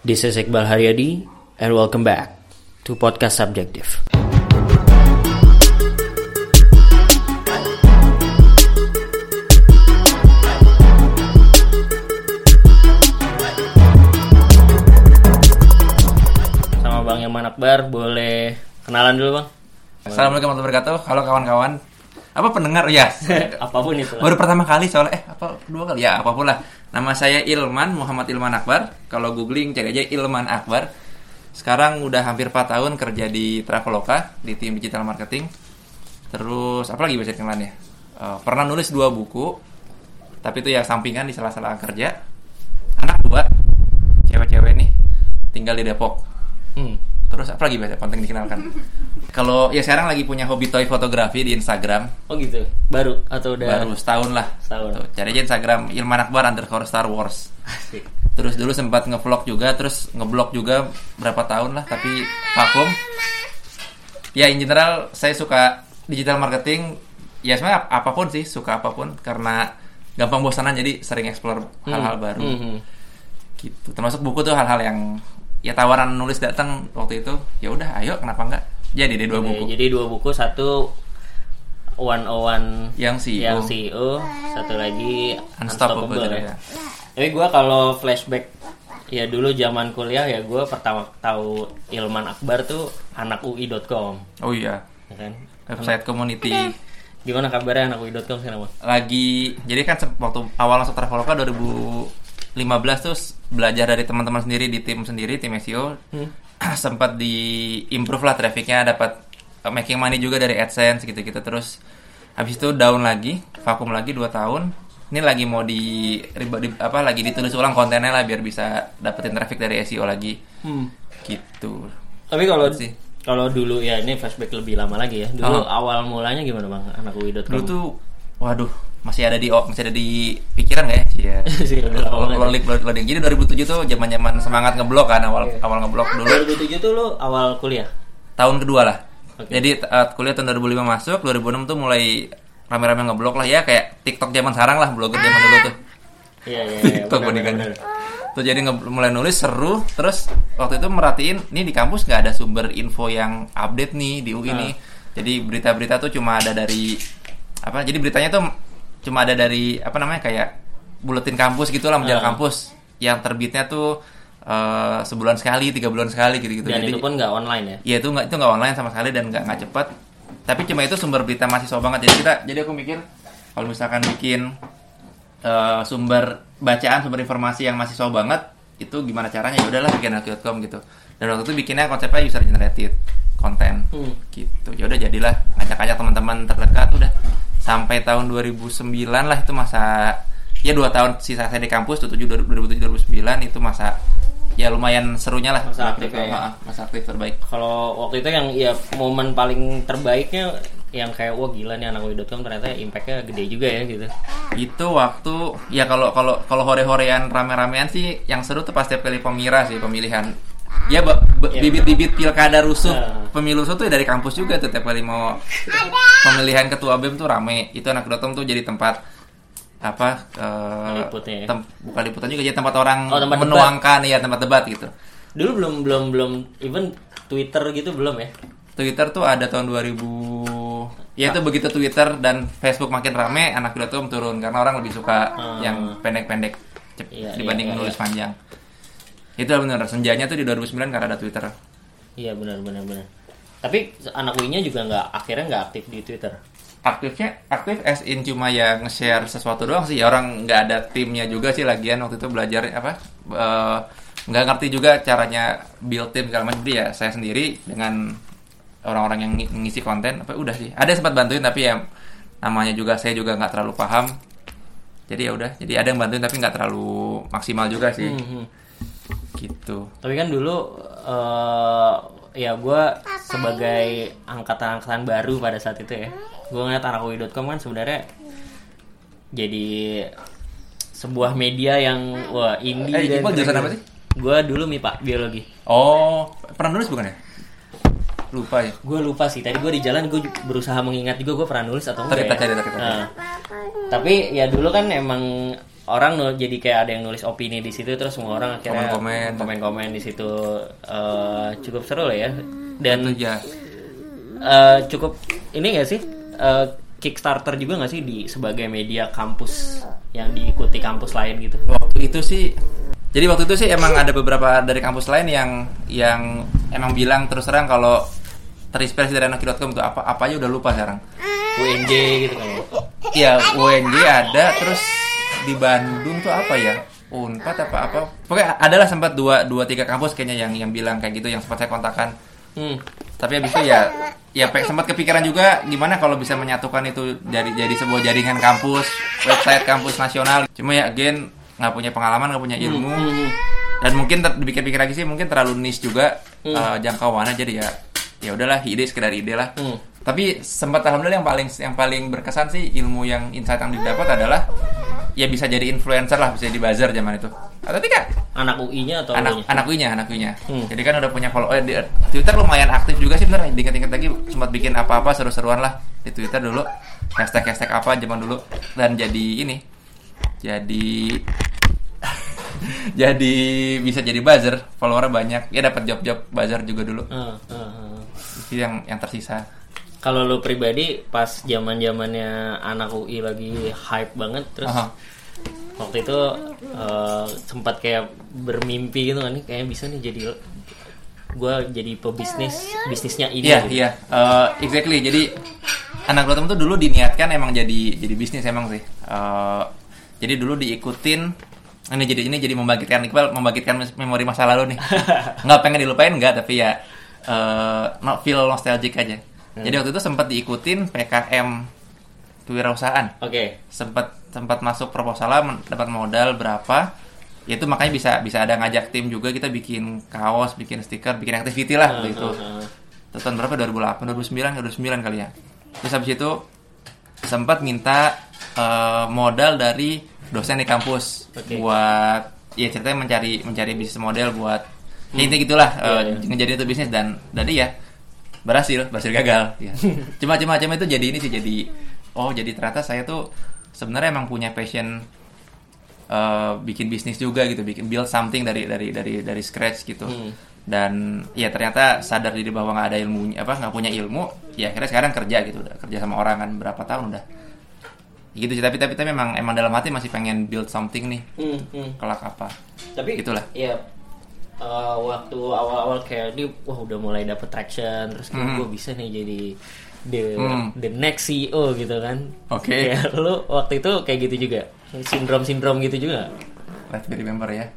This is Iqbal Haryadi and welcome back to Podcast Subjective. Sama Bang Yaman Akbar, boleh kenalan dulu Bang? Assalamualaikum warahmatullahi wabarakatuh. Halo kawan-kawan. Apa pendengar ya? Apa pun itu. Baru pertama kali soalnya eh apa dua kali ya apa pun lah. Nama saya Ilman Muhammad Ilman Akbar. Kalau googling cari aja Ilman Akbar. Sekarang udah hampir 4 tahun kerja di Traveloka di tim digital marketing. Terus apa lagi bisa dikenalan ya? Eh, pernah nulis dua buku. Tapi itu ya sampingan di salah-salah kerja. Anak dua, cewek-cewek nih, tinggal di Depok. Hmm. Terus apa lagi biasa konten dikenalkan? Kalau ya sekarang lagi punya hobi toy fotografi di Instagram. Oh gitu. Baru atau udah Baru setahun lah. Setahun. Tuh, cari aja Instagram Ilman Akbar underscore Star Wars. Asik. Terus dulu sempat ngevlog juga, terus ngeblog juga berapa tahun lah, tapi vakum. Ya in general saya suka digital marketing. Ya sebenarnya ap- apa pun sih, suka apa pun karena gampang bosanan jadi sering explore hal-hal baru. Hmm, hmm. Gitu. Termasuk buku tuh hal-hal yang ya tawaran nulis datang waktu itu. Ya udah, ayo kenapa enggak? Jadi deh dua buku. Jadi dua buku, satu One on One Yang CEO. yang CEO, satu lagi Unstoppable. Unstoppable. ya. Tapi gue kalau flashback ya dulu zaman kuliah ya gue pertama tahu Ilman Akbar tuh anak UI.com, Oh iya, ya kan? website community Gimana kabarnya anak UI.com sekarang lagi jadi kan waktu awal masuk Traveloka 2015 tuh belajar dari teman-teman sendiri di tim sendiri tim SEO Hmm. sempat di improve lah trafficnya dapat uh, making money juga dari AdSense gitu-gitu terus habis itu down lagi vakum lagi 2 tahun ini lagi mau di, di- apa lagi ditulis ulang kontennya lah biar bisa dapetin traffic dari SEO lagi gitu Tapi kalau Sih. kalau dulu ya ini flashback lebih lama lagi ya. Dulu Oh. awal mulanya gimana Bang anak UI.com? dulu tuh waduh masih ada di oh, masih ada di pikiran gak ya? Iya. Banget. loading. Jadi 2007 tuh zaman-zaman semangat ngeblok kan awal Iya. awal ngeblok dulu 2007 tuh lu awal kuliah. tahun kedua lah. Oke. Jadi uh, kuliah tahun 2005 masuk, 2006 tuh mulai rame-rame ngeblok lah ya kayak TikTok zaman sekarang lah, blogger zaman dulu tuh. Iya iya iya. TikTok. Tuh jadi nge- mulai nulis seru, terus waktu itu merhatiin nih di kampus nggak ada sumber info yang update nih di UI Ah. nih. Jadi berita-berita tuh cuma ada dari apa? Jadi beritanya tuh cuma ada dari apa namanya kayak buletin kampus gitulah majalah Ah. kampus yang terbitnya tuh eh, sebulan sekali, tiga bulan sekali gitu-gitu. Dan Jadi itu pun nggak online ya. ya itu nggak itu nggak online sama sekali dan nggak nggak cepat. Tapi cuma itu sumber berita mahasiswa banget. Jadi kita jadi aku mikir kalau misalkan bikin eh, sumber bacaan sumber informasi yang mahasiswa banget itu gimana caranya ya udahlah bikin akun.com gitu. Dan waktu itu bikinnya konsepnya user generated konten Hmm. gitu. Ya udah jadilah ngajak-ngajak teman-teman terdekat udah sampai tahun 2009 lah itu masa ya dua tahun sisa saya di kampus tuh 2007 2009 itu masa ya lumayan serunya lah Masa aktif ya. Maaf, masa aktif terbaik Kalau waktu itu yang ya momen paling terbaiknya yang kayak wah gila nih anak UI.com ternyata impactnya gede juga ya gitu. itu waktu ya kalau kalau kalau hore-horean rame-ramean sih yang seru tuh pas setiap kali pemira sih pemilihan ya ba- ba- Ya, bibit-bibit pilkada rusuh Ya. pemilu rusuh tuh dari kampus juga tuh tiap kali mau pemilihan ketua bem tuh rame itu anak dotom tuh jadi tempat apa eh, Liputnya ya. tem- bukan liputan juga jadi tempat orang Oh, tempat debat. menuangkan ya tempat debat gitu Dulu belum belum belum even Twitter gitu belum ya. Twitter tuh ada tahun 2000 ya itu begitu Twitter dan Facebook makin rame anak dotom turun karena orang lebih suka Hmm. yang pendek-pendek cep- Iya, dibanding iya, iya, nulis iya. panjang itu benar senjanya tuh di 2009 karena ada Twitter Iya benar benar benar. Tapi anak UI-nya juga nggak akhirnya nggak aktif di Twitter. aktifnya aktif as in cuma ya nge-share sesuatu doang sih orang nggak ada timnya juga sih lagian waktu itu belajar apa eh, nggak ngerti juga caranya build tim segala macam ya saya sendiri dengan orang-orang yang ng- ngisi konten apa udah sih ada yang sempat bantuin tapi ya namanya juga saya juga nggak terlalu paham jadi ya udah jadi ada yang bantuin tapi nggak terlalu maksimal juga sih Mhm. Gitu Tapi kan dulu eh ya gue sebagai angkatan-angkatan baru pada saat itu ya, gue ngeliat anak UI.com kan sebenarnya jadi sebuah media yang wah indie Eh, dan Iqbal jurusan apa sih? Gue dulu MIPA biologi. oh pernah nulis bukan ya lupa ya Gue lupa sih. Tadi gue di jalan gue berusaha mengingat juga gue pernah nulis atau enggak. Ya. cari. Nah, tapi ya dulu kan emang orang nul jadi kayak ada yang nulis opini di situ terus semua orang akhirnya Komen-komen. komen-komen di situ Eh, cukup seru lah ya dan Itu ya. eh, cukup ini gak sih eh, Kickstarter juga gak sih di sebagai media kampus yang diikuti kampus lain gitu Waktu itu sih jadi waktu itu sih emang ada beberapa dari kampus lain yang yang emang bilang terus terang kalau terinspirasi dari anarki.com itu apa apa aja udah lupa sekarang. UNJ gitu kan ya Iya, UNJ ada terus di Bandung tuh apa ya? Unpad apa apa? Pokoknya adalah sempat dua dua tiga kampus kayaknya yang yang bilang kayak gitu yang sempat saya kontakkan. Hmm. Tapi habis itu ya ya sempat kepikiran juga gimana kalau bisa menyatukan itu jadi jadi sebuah jaringan kampus, website kampus nasional. Cuma ya again nggak punya pengalaman, nggak punya ilmu. Hmm. Dan mungkin dipikir-pikir lagi sih mungkin terlalu niche juga Hmm. eh, jangkauannya jadi ya ya udahlah ide sekedar ide lah. Hmm. Tapi sempat alhamdulillah yang paling yang paling berkesan sih ilmu yang insight yang didapat adalah ya bisa jadi influencer lah bisa jadi buzzer zaman itu. Atau tidak? anak UI-nya atau anak lu-nya? anak nya anak nya Hmm. jadi kan udah punya follow eh, di Twitter lumayan aktif juga sih bener diinget-inget lagi sempat bikin apa-apa seru-seruan lah di Twitter dulu hashtag hashtag apa zaman dulu dan jadi ini jadi jadi bisa jadi buzzer follower banyak ya dapat job-job buzzer juga dulu ah, ah. itu yang yang tersisa Kalau lu pribadi pas zaman zamannya anak UI lagi hype banget terus Aha. waktu itu eh, sempat kayak bermimpi gitu kan kayaknya bisa nih jadi gue jadi pebisnis bisnisnya ini Iya, gitu. iya, Eh, exactly. Jadi anak Gotham tuh dulu diniatkan emang jadi jadi bisnis emang sih. Eh, jadi dulu diikutin ini jadi ini jadi membangkitkan Iqbal membangkitkan memori masa lalu nih. nggak pengen dilupain nggak, tapi ya eh no, feel nostalgic aja. Jadi waktu itu sempat diikutin PKM kewirausahaan. Oke. Sempat sempat masuk proposal dapat modal berapa. Ya itu makanya bisa bisa ada ngajak tim juga kita bikin kaos, bikin stiker, bikin activity lah Ah, gitu. ah, ah. Itu tahun berapa 2008 2009 2009 kali ya terus habis itu sempat minta eh, modal dari dosen di kampus Oke. buat ya ceritanya mencari mencari bisnis model buat ya intinya gitulah Iya, eh, iya. ngejadiin itu bisnis dan dari ya berhasil berhasil gagal ya. cuma cuma cuma itu jadi ini sih jadi oh jadi ternyata saya tuh sebenarnya emang punya passion eh, bikin bisnis juga gitu bikin build something dari dari dari dari scratch gitu Hmm. dan ya ternyata sadar diri bahwa nggak ada ilmunya apa nggak punya ilmu ya akhirnya sekarang kerja gitu udah kerja sama orang kan berapa tahun udah gitu sih tapi tapi tapi memang emang dalam hati masih pengen build something nih Hmm, hmm. kelak apa Tapi Itulah. ya eh, waktu awal-awal kayak ini wah udah mulai dapet traction terus kayak Hmm. gue bisa nih jadi the Hmm. the next CEO gitu kan. Oke. Kayak lu waktu itu kayak gitu juga. Sindrom-sindrom gitu juga. let's be remember ya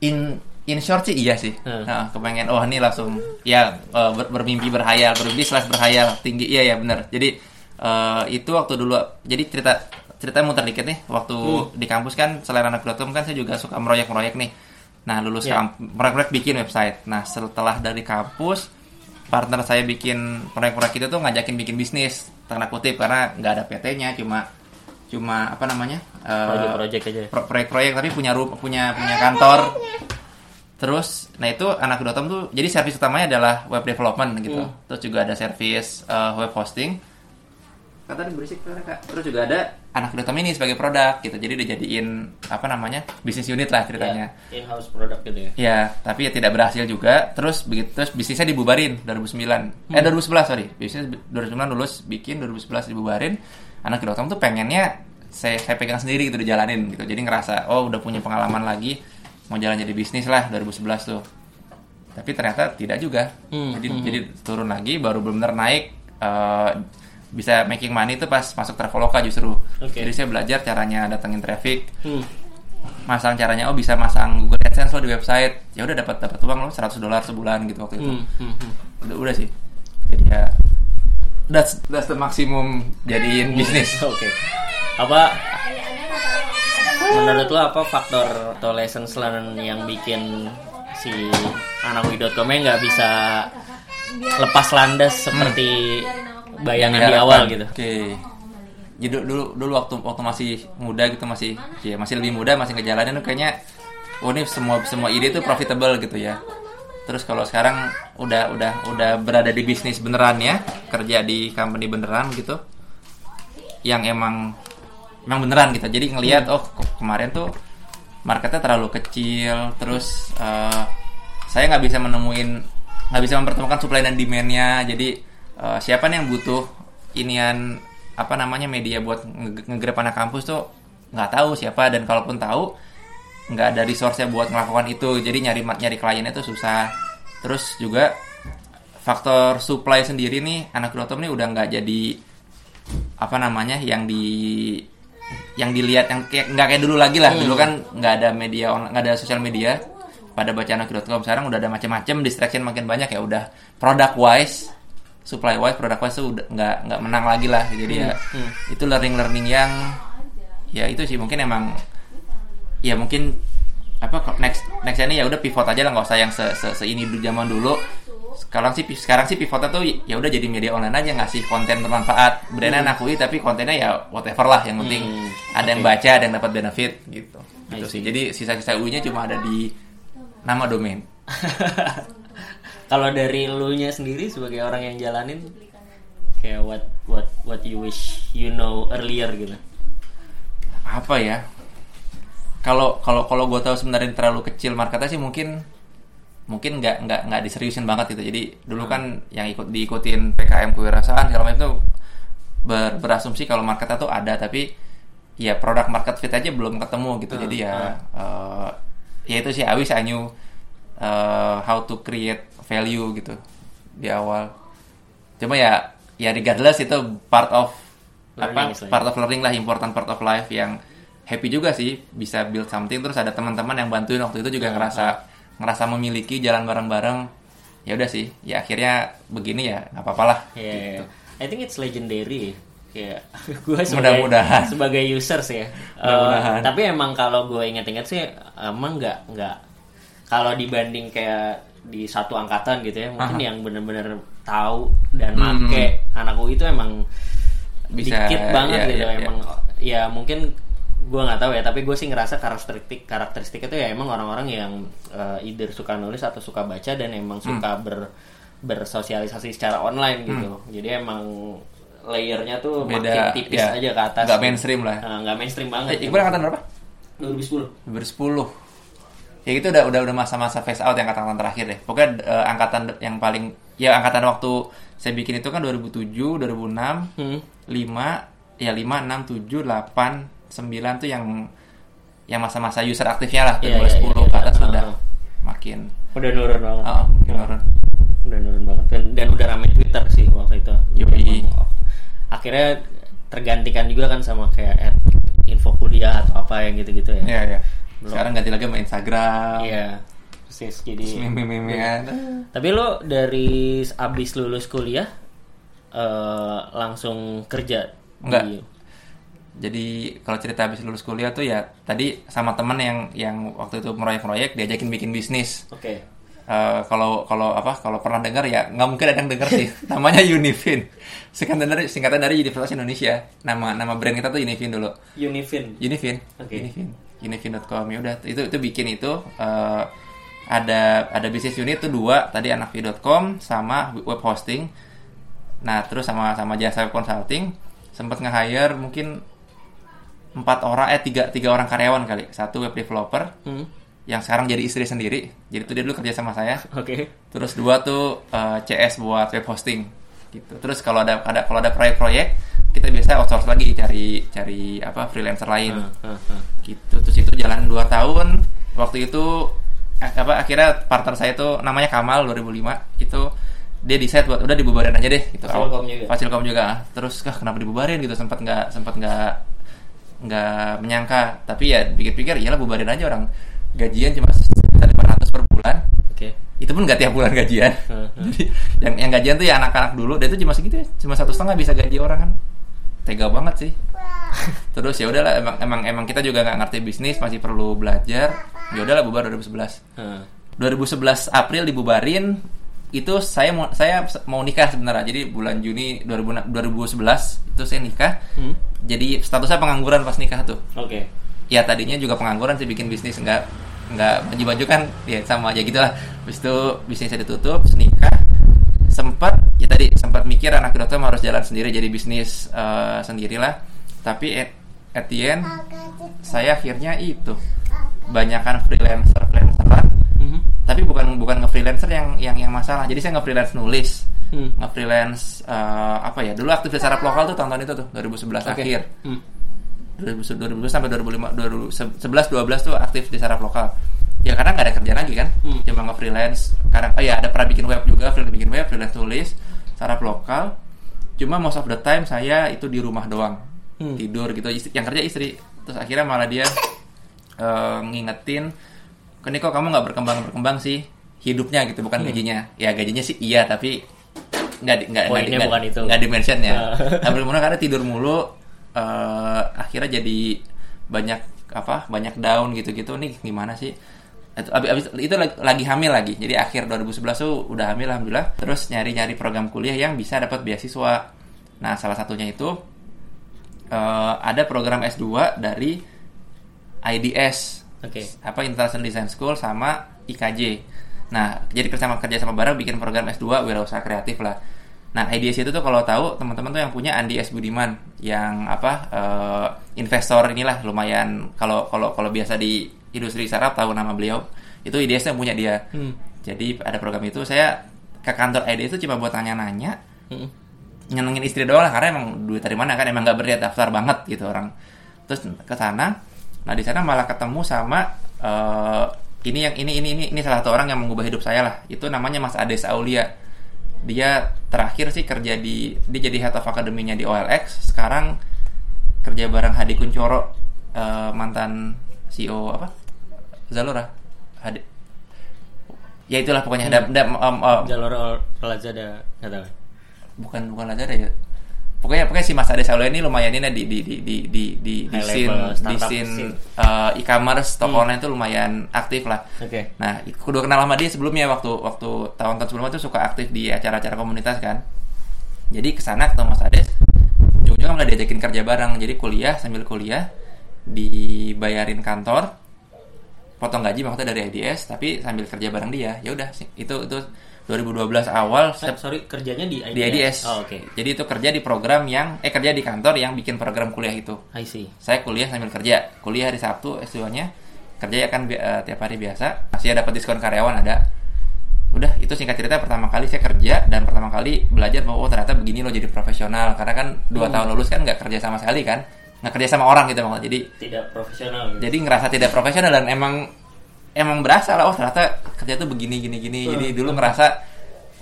in in short sih iya sih Hmm. nah, kepengen oh ini langsung ya eh, ber- bermimpi berhayal bermimpi slash berhayal tinggi iya ya bener jadi eh, itu waktu dulu jadi cerita cerita muter dikit nih. Waktu di kampus kan selain anak Brotom kan saya juga suka meroyek-meroyek nih. Nah lulus Ya. kamp meroyek bikin website. Nah setelah dari kampus partner saya bikin proyek-proyek itu tuh ngajakin bikin bisnis. Tanda kutip karena nggak ada PT-nya cuma cuma apa namanya eh, Project-project aja. pro- proyek-proyek tapi punya ru- punya punya kantor. Terus nah itu anak Dotom tuh jadi service utamanya adalah web development gitu. Hmm. terus juga ada service eh, web hosting. Kata berisik kak. Terus juga ada anak Dotom ini sebagai produk gitu jadi dijadiin apa namanya bisnis unit lah ceritanya Ya, in-house product gitu ya. Ya, tapi ya tidak berhasil juga. Terus begitu terus bisnisnya dibubarin 2009. Eh 2011 sorry. Bisnis 2009 lulus bikin 2011 dibubarin. Anak Kilotom tuh pengennya saya saya pegang sendiri gitu dijalanin gitu. Jadi ngerasa oh udah punya pengalaman lagi mau jalan jadi bisnis lah 2011 tuh. Tapi ternyata tidak juga. Hmm, Jadi hmm, jadi turun lagi baru benar naik eh, bisa making money itu pas masuk Traveloka justru. Oke. Jadi saya belajar caranya datengin traffic, Hmm. masang caranya oh bisa masang Google AdSense lo di website ya udah dapat dapat uang lo 100 dolar sebulan gitu waktu itu Hmm, hmm, hmm. udah udah sih jadi ya that's that's the maksimum jadiin bisnis Oke. Apa menurut lo apa faktor atau lessons learned yang bikin si anakwi.com nya nggak bisa lepas landas seperti bayangan di awal gitu? oke. Jadi dulu dulu waktu waktu masih muda gitu masih ya masih lebih muda masih ngejalanin tuh kayaknya oh ini semua semua ide tuh profitable gitu ya. Terus kalau sekarang udah udah udah berada di bisnis beneran ya kerja di company beneran gitu yang emang memang beneran gitu. Jadi ngelihat oh kok kemarin tuh marketnya terlalu kecil terus eh, saya nggak bisa menemuin nggak bisa mempertemukan supply dan demandnya. Jadi eh, siapa nih yang butuh inian apa namanya media buat nge- ngegrab anak kampus tuh? Nggak tahu siapa dan kalaupun tahu nggak ada resource-nya buat melakukan itu. Jadi nyari nyari kliennya tuh susah. Terus juga faktor supply sendiri nih anak Grotom nih udah nggak jadi apa namanya yang di yang dilihat yang kayak nggak kayak dulu lagi lah. Dulu kan nggak ada media nggak ada sosial media. Pada baca anak.com sekarang udah ada macam-macam distraction makin banyak ya udah. Product wise supply wise product wise tuh udah nggak nggak menang lagi lah. Jadi ya itu learning learning yang ya itu sih mungkin emang ya mungkin apa next next ini ya udah pivot aja lah nggak usah yang se, se, se ini zaman dulu. Sekarang sih sekarang sih pivotnya tuh ya udah jadi media online aja ngasih konten bermanfaat. Brandnya anak UI tapi kontennya ya whatever lah yang penting Hmm, ada yang oke. baca ada yang dapat benefit gitu. Gitu sih. jadi sisa-sisa UI nya cuma ada di nama domain Kalau dari lu nya sendiri sebagai orang yang jalanin kayak what what what you wish you know earlier gitu. apa ya? Kalau kalau kalau gue tahu sebenarnya terlalu kecil marketnya sih mungkin mungkin nggak nggak nggak diseriusin banget gitu. Jadi dulu kan yang ikut diikutin PKM kewirausahaan kalau itu ber, berasumsi kalau marketnya tuh ada tapi ya produk market fit aja belum ketemu gitu. Hmm, jadi ya eh, ya itu sih I wish I knew eh, how to create value gitu di awal cuma ya ya regardless itu part of Learning apa part of learning lah important part of life yang happy juga sih bisa build something terus ada teman-teman yang bantuin waktu itu juga Hmm, ngerasa ngerasa memiliki jalan bareng-bareng ya udah sih ya akhirnya begini ya nggak apa-apa lah Ya, ya, gitu. ya. I think it's legendary. Kayak gue sebagai Mudah-mudahan. sebagai users ya. Mudah-mudahan. Eh, tapi emang kalau gue inget-inget sih emang nggak nggak kalau dibanding kayak di satu angkatan gitu ya mungkin Aha. yang bener-bener tahu dan Hmm. make anak itu emang Bisa, dikit banget ya, gitu ya, emang ya mungkin gue nggak tahu ya tapi gue sih ngerasa karakteristik karakteristik itu ya emang orang-orang yang eh, either suka nulis atau suka baca dan emang Hmm. suka ber bersosialisasi secara online gitu jadi emang layernya tuh Beda, makin tipis ya. aja ke atas Nggak mainstream lah. Nah, nggak mainstream banget Eh, Iqbal angkatan berapa? 2010 2010 ya itu udah udah udah masa-masa phase out yang angkatan terakhir deh pokoknya eh, angkatan yang paling ya angkatan waktu saya bikin itu kan 2007 2006 hmm. 5 ya 5 6 7 8 9 tuh yang yang masa-masa user aktifnya lah Iya, dari iya, 10 iya, ke iya. atas Ah, udah ah. makin udah nurun banget oh, makin turun. udah nurun banget dan, dan udah rame Twitter sih waktu itu. Emang, akhirnya tergantikan juga kan sama kayak info kuliah atau apa yang gitu-gitu ya Iya, iya. Belum. Sekarang ganti lagi sama Instagram. Iya, persis jadi Meme-memean. Tapi lo dari abis lulus kuliah eh, langsung kerja Enggak. di- Jadi kalau cerita habis lulus kuliah tuh ya tadi sama temen yang yang waktu itu proyek-proyek diajakin bikin bisnis. Oke. Eh, kalau kalau apa kalau pernah dengar ya nggak mungkin ada yang dengar sih namanya Unifin singkatan dari singkatan dari Universitas Indonesia nama nama brand kita tuh Unifin dulu Unifin. Unifin Oke. Unifin Unifin.com ya udah itu itu bikin itu eh, ada ada bisnis unit tuh dua. Tadi anakvi.com sama web hosting. Nah terus sama sama jasa consulting. Sempat nge-hire mungkin empat orang eh tiga tiga orang karyawan kali. Satu web developer Hmm. yang sekarang jadi istri sendiri. Jadi tuh dia dulu kerja sama saya. Oke. terus dua tuh eh, CS buat web hosting gitu. Terus kalau ada ada kalau ada proyek-proyek kita biasa outsource lagi cari cari apa freelancer lain. Ah, ah, ah. gitu. Terus itu jalan 2 tahun. Waktu itu eh, apa akhirnya partner saya itu namanya Kamal 2005 itu dia decide buat udah dibubarin aja deh gitu. Fasilkom juga? Fasilkom juga. Terus kah kenapa dibubarin? Gitu. Sempat nggak sempat nggak nggak menyangka. Tapi ya pikir-pikir iyalah bubarin aja orang. Gajian cuma sekitar 500 per bulan Oke. itu pun nggak tiap bulan gajian. Jadi yang yang gajian tuh ya anak-anak dulu. Dia tuh cuma segitu ya. Cuma satu setengah bisa gaji orang kan. Tega banget sih. Terus ya udahlah emang emang emang kita juga nggak ngerti bisnis masih perlu belajar. Ya udahlah bubar 2011 Ah. 2011 April dibubarin. Itu saya mau saya mau nikah sebenarnya. Jadi bulan Juni 2000 2011 itu saya nikah. Hmm. jadi statusnya pengangguran pas nikah tuh. Oke. ya tadinya juga pengangguran sih bikin bisnis nggak nggak baju-baju kan ya sama aja gitu lah habis itu bisnisnya ditutup nikah sempat ya tadi sempat mikir anak dokter harus jalan sendiri jadi bisnis eh, sendirilah tapi at, at the end saya akhirnya itu banyakkan freelancer freelanceran Mhm. tapi bukan bukan nge-freelancer yang yang yang masalah jadi saya nge-freelance nulis Hmm. nge-freelance eh, apa ya dulu aktif startup lokal tuh tahun-tahun itu tuh 2011 Oke. akhir Hmm. 2010 sampai 2005 2011 12 tuh aktif di startup lokal ya karena nggak ada kerjaan lagi kan Hmm. cuma nge freelance kadang oh ya ada pernah bikin web juga freelance bikin web freelance tulis startup lokal cuma most of the time saya itu di rumah doang Hmm. tidur gitu Istri- yang kerja istri terus akhirnya malah dia eh, ngingetin ini kok kamu nggak berkembang berkembang sih hidupnya gitu bukan Hmm. gajinya ya gajinya sih iya tapi nggak di- nggak Poinnya nggak- bukan itu. nggak di mention ya Ah. Tapi karena tidur mulu eh, akhirnya jadi banyak apa banyak down gitu-gitu nih gimana sih itu, abis, abis- itu lagi, lagi hamil lagi jadi akhir 2011 tuh udah hamil alhamdulillah terus nyari-nyari program kuliah yang bisa dapat beasiswa nah salah satunya itu eh, ada program S2 dari IDS Oke. apa International Design School sama IKJ. Nah, jadi kerja sama kerja sama bareng bikin program S2 wirausaha kreatif lah. Nah, IDS itu tuh kalau tahu teman-teman tuh yang punya Andi S Budiman yang apa eh, investor inilah lumayan kalau kalau kalau biasa di industri startup tahu nama beliau. Itu IDS yang punya dia. Hmm. Jadi ada program itu saya ke kantor IDS itu cuma buat tanya-nanya Hmm. nyenengin istri doang lah karena emang duit dari mana kan emang nggak berdaya daftar banget gitu orang terus ke sana nah di sana malah ketemu sama eh, ini yang ini ini ini ini salah satu orang yang mengubah hidup saya lah itu namanya Mas Ades Aulia dia terakhir sih kerja di dia jadi head of academy-nya di OLX sekarang kerja bareng Hadi Kuncoro eh, mantan CEO apa? Zalora. Hadi. Ya itulah pokoknya. Ada, ada, em, em, Jalur Ol- Lazada nggak tahu. bukan bukan Lazada ya pokoknya pokoknya si Mas Ade Saulia ini lumayan ini di di di di di di di scene di scene uh, e-commerce toko Hmm. online itu lumayan aktif lah. Oke. nah aku udah kenal sama dia sebelumnya waktu waktu tahun-tahun sebelumnya tuh suka aktif di acara-acara komunitas kan. Jadi ke sana ketemu Mas Ades ujung-ujungnya malah diajakin kerja bareng. Jadi kuliah sambil kuliah dibayarin kantor potong gaji maksudnya dari IDS tapi sambil kerja bareng dia. Ya udah itu itu 2012 awal Eh, sorry kerjanya di IDS. di IDS. Oh, Oke. Jadi itu kerja di program yang eh kerja di kantor yang bikin program kuliah itu. I see. Saya kuliah sambil kerja. Kuliah hari Sabtu S2-nya. Kerja ya kan bi- eh, tiap hari biasa. Masih dapat diskon karyawan ada. Udah, itu singkat cerita pertama kali saya kerja dan pertama kali belajar bahwa oh ternyata begini loh jadi profesional. Karena kan dua Hmm. tahun lulus kan nggak kerja sama sekali kan. Nggak kerja sama orang gitu maksudnya. Jadi Tidak profesional. gitu. jadi ngerasa tidak profesional dan emang emang berasa lah oh ternyata kerja tuh begini gini gini. Hmm. jadi dulu ngerasa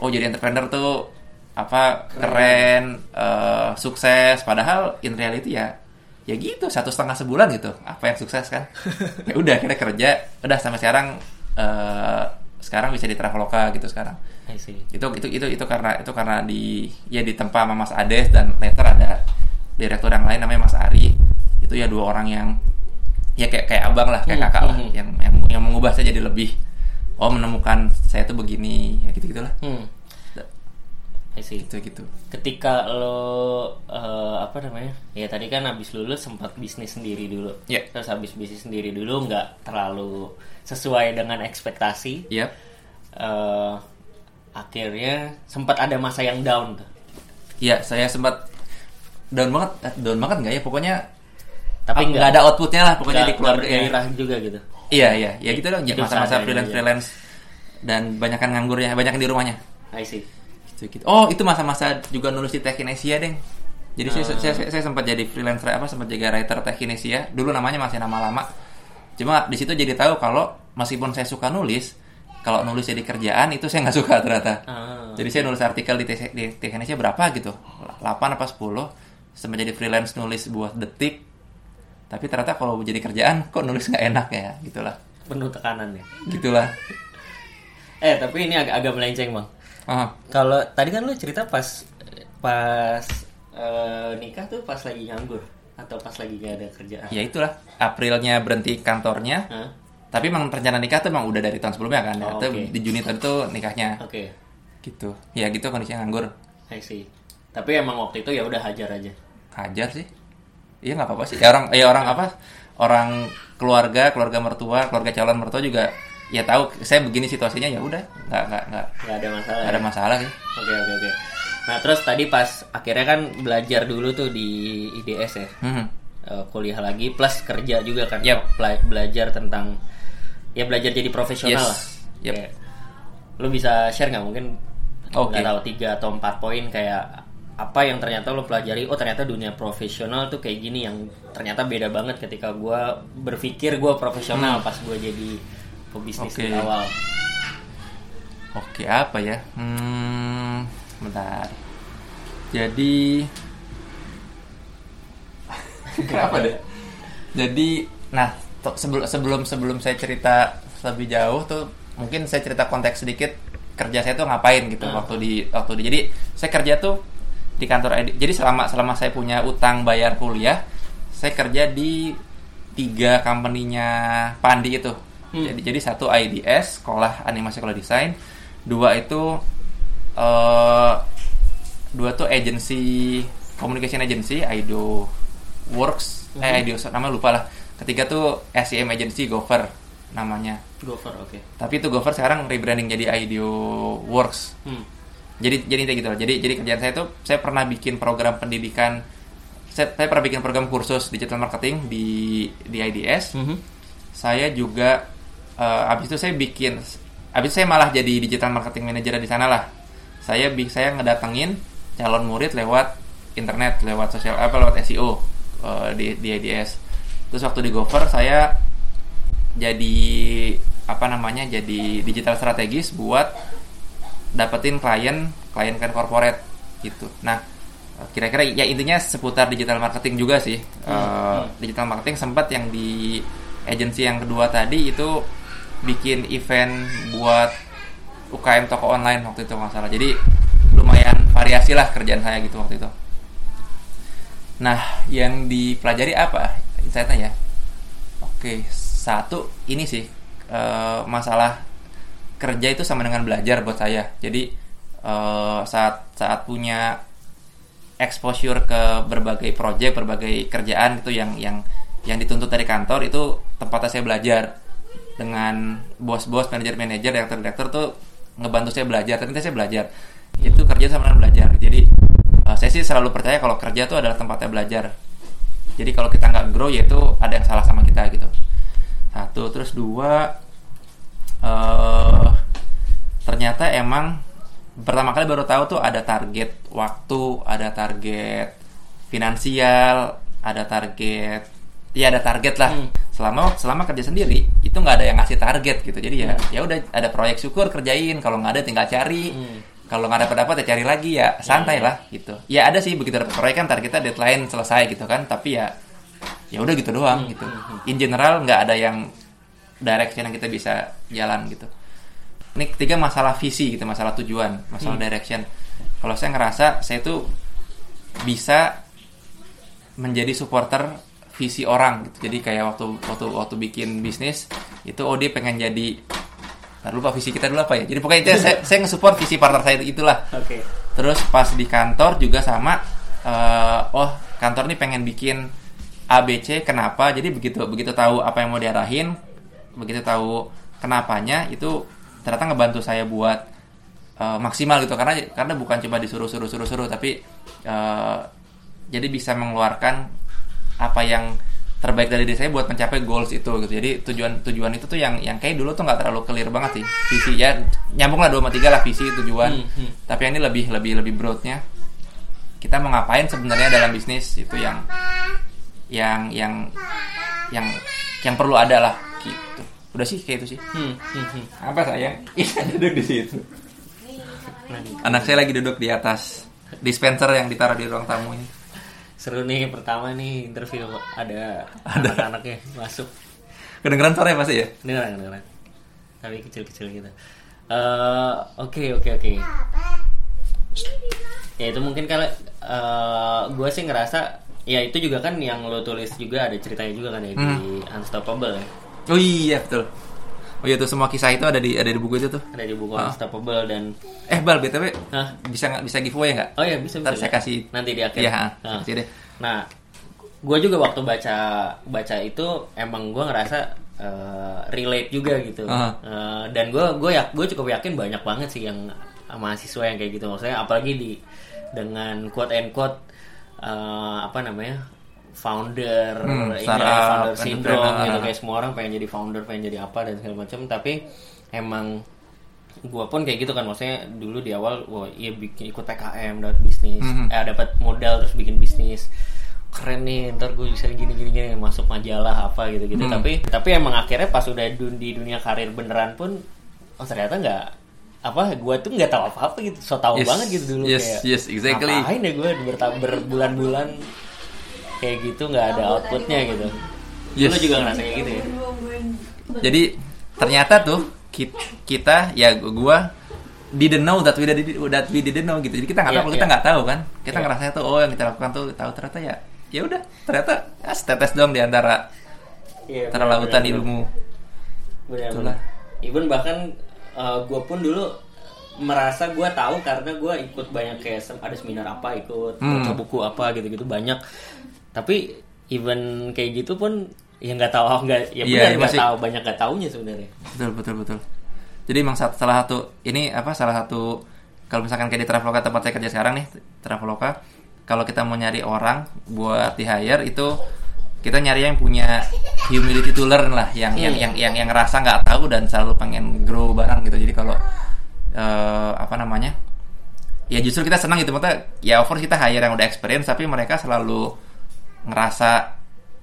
oh jadi entrepreneur tuh apa keren. eh, sukses. Padahal in reality ya ya gitu satu setengah sebulan gitu. Apa yang sukses kan? Ya udah kita kerja. Udah sampai sekarang eh, sekarang bisa di Traveloka gitu sekarang. I see. itu itu itu itu karena itu karena di ya ditempa sama Mas Ades dan later ada direktur yang lain namanya Mas Ari. Itu ya dua orang yang ya kayak kayak abang lah kayak Hmm, kakak lah hmm. yang yang yang mengubah saya jadi lebih oh menemukan saya tuh begini ya gitu gitulah Hmm. I see. gitu gitu Ketika lo eh, apa namanya? Ya tadi kan habis lulus sempat bisnis sendiri dulu. Iya. Terus habis bisnis sendiri dulu nggak terlalu sesuai dengan ekspektasi. Yap. Eh, akhirnya sempat ada masa yang down tuh. Iya, saya sempat down banget, eh, down banget nggak ya? Pokoknya Tapi nggak ada outputnya lah, pokoknya nggak- di keluarga. ya. juga gitu. Iya, iya, ya gitu dong. Masa-masa freelance freelance dan banyakan nganggur ya, banyakan di rumahnya. I see. Gitu, gitu. Oh, itu masa-masa juga nulis di Tech Kinesia, Deng. Jadi saya, Ah. saya, saya, saya sempat jadi freelancer apa sempat jadi writer Tech Kinesia. Dulu namanya masih nama lama. Cuma di situ jadi tahu kalau meskipun saya suka nulis, kalau nulis jadi kerjaan itu saya nggak suka ternyata. Ah. Jadi saya nulis artikel di, di Kinesia berapa gitu? 8 apa 10 sempat jadi freelance nulis buat detik. Tapi ternyata kalau jadi kerjaan kok nulis nggak enak ya, gitulah. Penuh tekanan ya. Gitulah. Eh tapi ini agak agak melenceng bang. Kalau tadi kan lu cerita pas pas eh, nikah tuh pas lagi nganggur atau pas lagi gak ada kerjaan. ya itulah. Aprilnya berhenti kantornya. Hah? Tapi emang rencana nikah tuh emang udah dari tahun sebelumnya kan. Oh, Itu oke. Di Juni tadi tuh nikahnya. Oke, Gitu. Ya gitu kondisinya nganggur. I see. Tapi emang waktu itu ya udah hajar aja. Hajar sih. Iya nggak apa-apa sih. Ya orang ya orang apa? Orang keluarga, keluarga mertua, keluarga calon mertua juga ya tahu saya begini situasinya ya udah nggak nggak nggak Gak ada masalah. nggak ada ya? masalah sih. Oke oke oke. Nah terus tadi pas akhirnya kan belajar dulu tuh di IDS ya. Hmm. eh, kuliah lagi plus kerja juga kan Yep. Bela- belajar tentang ya belajar jadi profesional Yes. lah Yep. Kayak, lu bisa share nggak mungkin Oke. nggak tahu tiga atau empat poin kayak apa yang ternyata lo pelajari oh ternyata dunia profesional tuh kayak gini yang ternyata beda banget ketika gua berpikir gua profesional pas gua jadi pebisnis Hmm. Oke. di awal Oke, apa ya? Hmm, bentar. Jadi Kenapa deh? Jadi, nah, sebelum sebelum sebelum saya cerita lebih jauh tuh mungkin saya cerita konteks sedikit kerja saya tuh ngapain gitu Hmm. waktu di waktu di jadi saya kerja tuh di kantor ID. Jadi selama selama saya punya utang bayar kuliah, saya kerja di tiga company-nya Pandi itu. Hmm. Jadi jadi satu IDS, sekolah animasi sekolah desain, dua itu eh dua tuh agency communication agency Aido Works eh Aido nama lupa lah. Ketiga tuh SEM agency Gopher namanya. Gopher oke Tapi itu Gopher sekarang rebranding jadi Aido Works. Hmm. Jadi jadi intinya gitu loh. Jadi jadi kerjaan saya tuh saya pernah bikin program pendidikan saya, saya pernah bikin program kursus digital marketing di di IDS. Mhm. Saya juga eh, abis itu saya bikin abis itu saya malah jadi digital marketing manager di sana lah. Saya saya ngedatengin calon murid lewat internet, lewat sosial apa lewat SEO eh, di di IDS. Terus waktu di Gopher saya jadi apa namanya jadi digital strategis buat dapetin klien klien klien corporate gitu. Nah kira-kira ya intinya seputar digital marketing juga sih. Eh, digital marketing sempat yang di agensi yang kedua tadi itu bikin event buat UKM toko online waktu itu nggak salah. Jadi lumayan variasi lah kerjaan saya gitu waktu itu. Nah, yang dipelajari apa insightnya ya? Oke, satu ini sih eh, masalah kerja itu sama dengan belajar buat saya. Jadi eh, saat saat punya exposure ke berbagai project, berbagai kerjaan itu yang yang yang dituntut dari kantor itu tempatnya saya belajar dengan bos-bos, manajer-manajer, direktur-direktur tuh ngebantu saya belajar. Ternyata saya belajar. Itu kerja sama dengan belajar. Jadi eh, saya sih selalu percaya kalau kerja itu adalah tempatnya belajar. Jadi kalau kita nggak grow ya itu ada yang salah sama kita gitu. Satu, terus dua, eh ternyata emang pertama kali baru tahu tuh ada target waktu, ada target finansial, ada target, ya ada target lah. Hmm. Selama selama kerja sendiri itu nggak ada yang ngasih target gitu. Jadi ya ya udah ada proyek syukur kerjain, kalau nggak ada tinggal cari. Hmm. Kalau nggak dapat dapat ya cari lagi ya santai Iya. lah gitu. Ya ada sih begitu dapat proyek kan targetnya deadline selesai gitu kan. Tapi ya ya udah gitu doang gitu. In general nggak ada yang direction yang kita bisa jalan gitu. Ini ketiga masalah visi gitu, masalah tujuan, masalah direction. Kalau saya ngerasa saya tuh bisa menjadi supporter visi orang gitu. Jadi kayak waktu waktu waktu bikin bisnis itu oh dia pengen jadi Ntar lupa visi kita dulu apa ya. Jadi pokoknya itu saya, saya nge-support visi partner saya itu itulah. oke Terus pas di kantor juga sama eh, oh kantor nih pengen bikin ABC kenapa jadi begitu begitu tahu apa yang mau diarahin begitu tahu kenapanya itu ternyata ngebantu saya buat eh, maksimal gitu. Karena karena bukan cuma disuruh suruh suruh suruh tapi eh, jadi bisa mengeluarkan apa yang terbaik dari diri saya buat mencapai goals itu gitu. Jadi tujuan tujuan itu tuh yang yang kayak dulu tuh nggak terlalu clear banget sih. Visi ya nyambung lah dua sama tiga lah visi tujuan. Hmm, hmm. tapi yang ini lebih lebih lebih broadnya kita mau ngapain sebenarnya dalam bisnis itu yang yang yang yang yang perlu ada lah gitu udah sih kayak itu sih. Hmm, hmm, hmm. apa sayang? Iya duduk di situ. Anak saya lagi duduk di atas dispenser yang ditaruh di ruang tamu ini. Seru nih pertama nih interview ada anak-anaknya masuk. Kedengeran suaranya pasti ya? Dengeran dengeran tapi kecil-kecil gitu. Eh, oke oke oke. Ya itu mungkin kalau gue sih ngerasa ya itu juga kan yang lo tulis juga ada ceritanya juga kan ya di Unstoppable ya oh iya betul oh iya tuh semua kisah itu ada di ada di buku itu tuh ada di buku Ah. Unstoppable dan eh bal btw Hah? bisa nggak bisa giveaway nggak oh ya bisa Ntar bisa saya kasih nanti di akhir Iya, Nah. kasih deh. nah gue juga waktu baca baca itu emang gue ngerasa eh, relate juga gitu Aha. Eh, dan gue gue ya gue cukup yakin banyak banget sih yang mahasiswa yang kayak gitu maksudnya apalagi di dengan quote and quote eh, apa namanya founder Hmm, ini startup, founder syndrome gitu kayak semua orang pengen jadi founder pengen jadi apa dan segala macam tapi emang gua pun kayak gitu kan maksudnya dulu di awal wah iya bikin ikut PKM dapat bisnis Mhm. eh dapat modal terus bikin bisnis keren nih ntar gue bisa gini gini gini masuk majalah apa gitu gitu Hmm. tapi tapi emang akhirnya pas udah dun- di dunia karir beneran pun oh ternyata nggak apa gue tuh nggak tahu apa apa gitu so tau Yes, banget gitu dulu yes, kayak yes, exactly. ngapain ya gue berta- berbulan-bulan kayak gitu nggak ada outputnya gitu Yes. lu juga ngerasa kayak gitu ya Jadi ternyata tuh ki- kita ya gua didn't know that we did that we didn't know gitu. Jadi kita nggak tahu, kita iya. nggak tahu kan. Kita Iya. ngerasa tuh oh yang kita lakukan tuh tahu ternyata ya ya udah ternyata ya, setetes dong di antara Iya, antara bener, lautan bener, ilmu. bener, Itulah. bener. even bahkan gue pun dulu merasa gue tahu karena gue ikut banyak kayak sem- ada seminar apa ikut Hmm. baca buku apa gitu-gitu banyak tapi even kayak gitu pun ya nggak tahu nggak ya Iya, benar iya, nggak masih- tahu banyak nggak taunya sebenarnya Betul betul betul. Jadi emang salah satu ini apa salah satu kalau misalkan kayak di Traveloka tempat saya kerja sekarang nih Traveloka kalau kita mau nyari orang buat di hire itu kita nyari yang punya humility to learn lah yang yang Hmm. yang yang yang ngerasa nggak tahu dan selalu pengen grow bareng gitu jadi kalau eh, apa namanya ya justru kita senang gitu maksudnya ya of course kita hire yang udah experience tapi mereka selalu ngerasa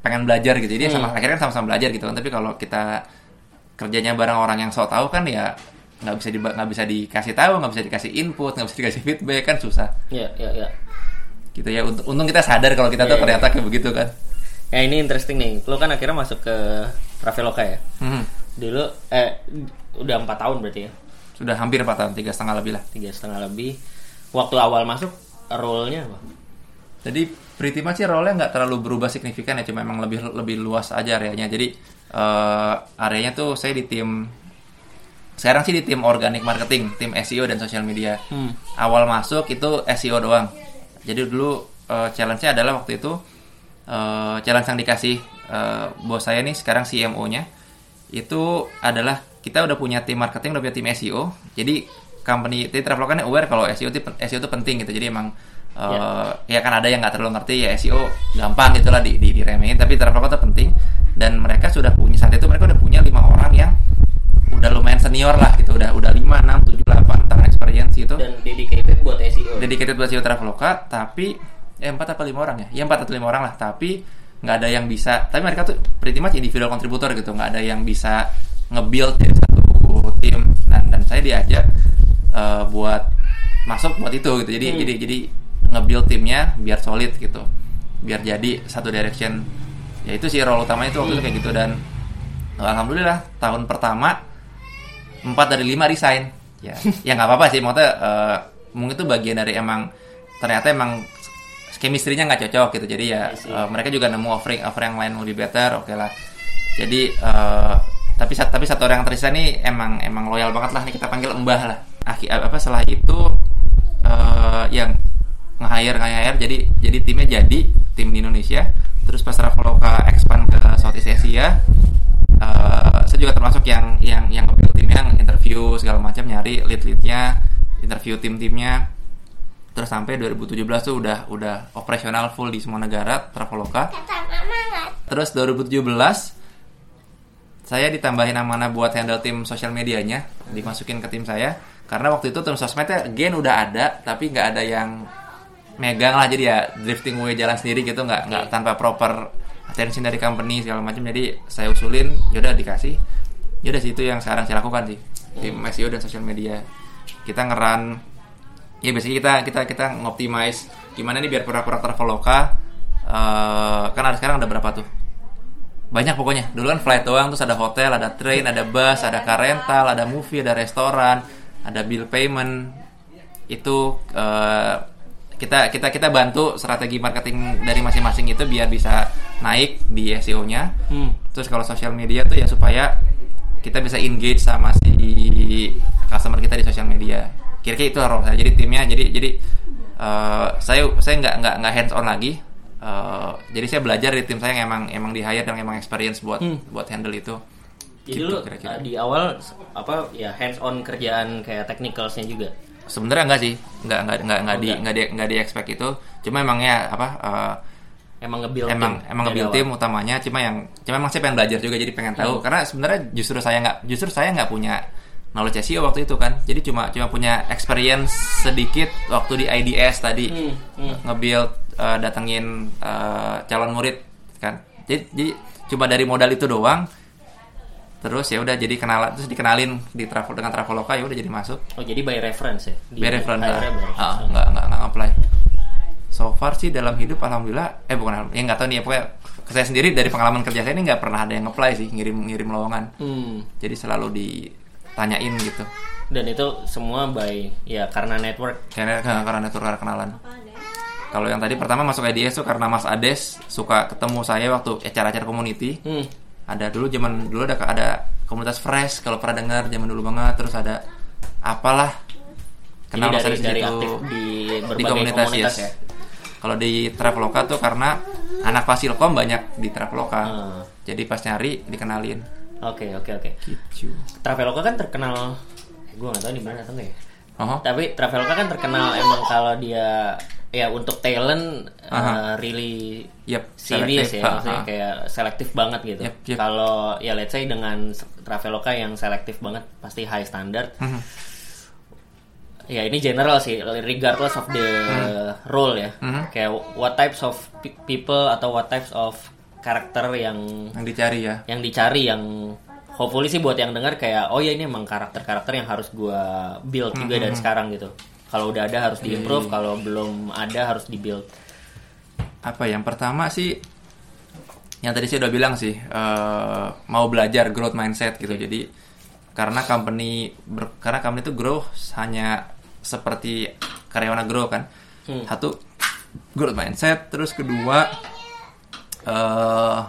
pengen belajar gitu. Jadi sama Hmm. akhirnya kan sama-sama belajar gitu kan. Tapi kalau kita kerjanya bareng orang yang sok tahu kan ya nggak bisa di, nggak bisa dikasih tahu nggak bisa dikasih input nggak bisa dikasih feedback kan susah. Ya ya ya gitu ya untung, untung kita sadar kalau kita tuh Iya, ternyata kayak begitu kan. Ya ini interesting nih. Lo kan akhirnya masuk ke Traveloka ya? Hmm. dulu eh udah empat tahun berarti ya? Sudah hampir 4 tahun tiga setengah lebih lah. Tiga setengah lebih. Waktu awal masuk role-nya apa Jadi pretty much sih role-nya nggak terlalu berubah signifikan ya, cuma emang lebih lebih luas aja areanya. Jadi eh, areanya tuh saya di tim sekarang sih di tim organic marketing, tim SEO dan social media. Hmm. Awal masuk itu SEO doang. Jadi dulu eh, challenge-nya adalah waktu itu eh, challenge yang dikasih eh, bos saya nih sekarang CMO-nya itu adalah kita udah punya tim marketing, udah punya tim SEO. Jadi company, jadi Traveloka aware kalau SEO itu SEO itu penting gitu. Jadi emang eh, ya. kan ada yang nggak terlalu ngerti ya SEO gampang gitulah di, di diremehin tapi Traveloka itu penting. Dan mereka sudah punya saat itu mereka udah punya lima orang yang udah lumayan senior lah gitu udah udah lima enam tujuh delapan tahun experience gitu. Dan dedicated buat SEO dedicated buat SEO Traveloka tapi eh empat atau lima orang ya? Ya empat atau lima orang lah tapi nggak ada yang bisa tapi mereka tuh pretty much individual contributor gitu nggak ada yang bisa nge-build dari satu tim. Dan dan saya diajak eh, buat masuk buat itu gitu. Jadi Hmm. jadi jadi nge-build timnya biar solid gitu. Biar jadi satu direction. Ya itu sih role utamanya itu waktu itu kayak gitu. Dan alhamdulillah tahun pertama empat dari lima resign. Ya ya nggak apa-apa sih. Maksudnya eh, mungkin itu bagian dari emang ternyata emang chemistry-nya nggak cocok gitu. Jadi ya eh, mereka juga nemu offering offer yang lain lebih better oke lah. Jadi eh, tapi tapi satu orang yang tersisa nih emang emang loyal banget lah. Nih kita panggil mbah lah. Aki, apa setelah itu eh, yang nge-hire nge-hire. Jadi jadi timnya jadi tim di Indonesia. Terus pas Traveloka expand ke Southeast Asia eh, saya juga termasuk yang yang yang nge-build timnya interview segala macam nyari lead leadnya interview tim-timnya. Terus sampai 2017 tuh udah udah operasional full di semua negara Traveloka terus 2017 saya ditambahin amanah buat handle tim sosial medianya dimasukin ke tim saya. Karena waktu itu tim sosmednya gen udah ada tapi nggak ada yang megang lah jadi ya drifting away jalan sendiri gitu nggak nggak tanpa proper attention dari company segala macam. Jadi saya usulin yaudah dikasih. Yaudah sih itu yang sekarang saya lakukan sih. Tim SEO dan sosial media. Kita ngeran. Ya biasanya kita kita kita ngoptimize gimana nih biar pura-pura Traveloka eh kan ada sekarang ada berapa tuh? Banyak pokoknya. Dulu kan flight doang terus ada hotel ada train ada bus ada car rental ada movie ada restoran ada bill payment. Itu eh, kita kita kita bantu strategi marketing dari masing-masing itu biar bisa naik di SEO-nya hmm. terus kalau sosial media tuh ya supaya kita bisa engage sama si customer kita di sosial media kira-kira itu role saya jadi timnya jadi jadi eh, saya saya nggak nggak nggak hands on lagi Eh, jadi saya belajar di tim saya yang emang emang di hire yang emang experience buat Hmm. buat handle itu jadi Gitu lu uh, kira-kira. di awal apa ya hands on kerjaan kayak technicalsnya juga sebenarnya enggak sih enggak enggak enggak enggak Oh, di enggak. di enggak di expect itu cuma emangnya apa eh, emang nge-build emang tim emang awal. tim utamanya cuma yang cuma emang saya pengen belajar juga jadi pengen tahu Hmm. karena sebenarnya justru saya nggak justru saya nggak punya knowledge SEO waktu itu kan jadi cuma cuma punya experience sedikit waktu di IDS tadi Hmm, hmm. nge-build uh, datengin uh, calon murid kan jadi, jadi cuma dari modal itu doang terus ya udah jadi kenalan terus dikenalin di travel dengan Traveloka ya udah jadi masuk. Oh jadi by reference ya? Di- By reference hire-nya by reference. ah, nggak nggak nggak apply. So far sih dalam hidup alhamdulillah eh bukan alhamdulillah, ya nggak tahu nih ya pokoknya saya sendiri dari pengalaman kerja saya ini nggak pernah ada yang apply sih ngirim ngirim lowongan. Hmm. jadi selalu ditanyain gitu. Dan itu semua by ya karena network. Karena karena network karena kenalan. Kalau yang tadi pertama masuk IDS tuh karena Mas Ades suka ketemu saya waktu acara-acara community. Hmm. Ada dulu zaman dulu ada ada komunitas fresh kalau pernah dengar zaman dulu banget terus ada apalah Jadi Mas dari dari situ. aktif di di komunitas, komunitas, yes. ya Kalau di Traveloka tuh karena anak Fasilkom banyak di Traveloka. Ah. Jadi pas nyari dikenalin. oke oke oke Gitu. Traveloka kan terkenal gue nggak tahu di mana atau enggak ya Oh, tapi Traveloka kan terkenal emang kalau dia ya untuk talent uh, really yep, serious ya maksudnya ah. kayak selektif banget gitu. Yep, yep. Kalau ya let's say dengan Traveloka yang selektif banget pasti high standard. Mhm. Ya ini general sih regardless of the role ya. Mhm. Kayak what types of pe- people atau what types of karakter yang Yang dicari ya. yang dicari yang hopefully sih buat yang dengar kayak oh ya ini emang karakter-karakter yang harus gua build juga dari sekarang gitu. Kalau udah ada harus diimprove, kalau belum ada harus dibuild. Apa yang pertama sih yang tadi saya udah bilang sih eh, mau belajar growth mindset gitu. Jadi karena company ber- karena company itu grow hanya seperti karyawan grow kan. Hmm. Satu growth mindset, terus kedua eh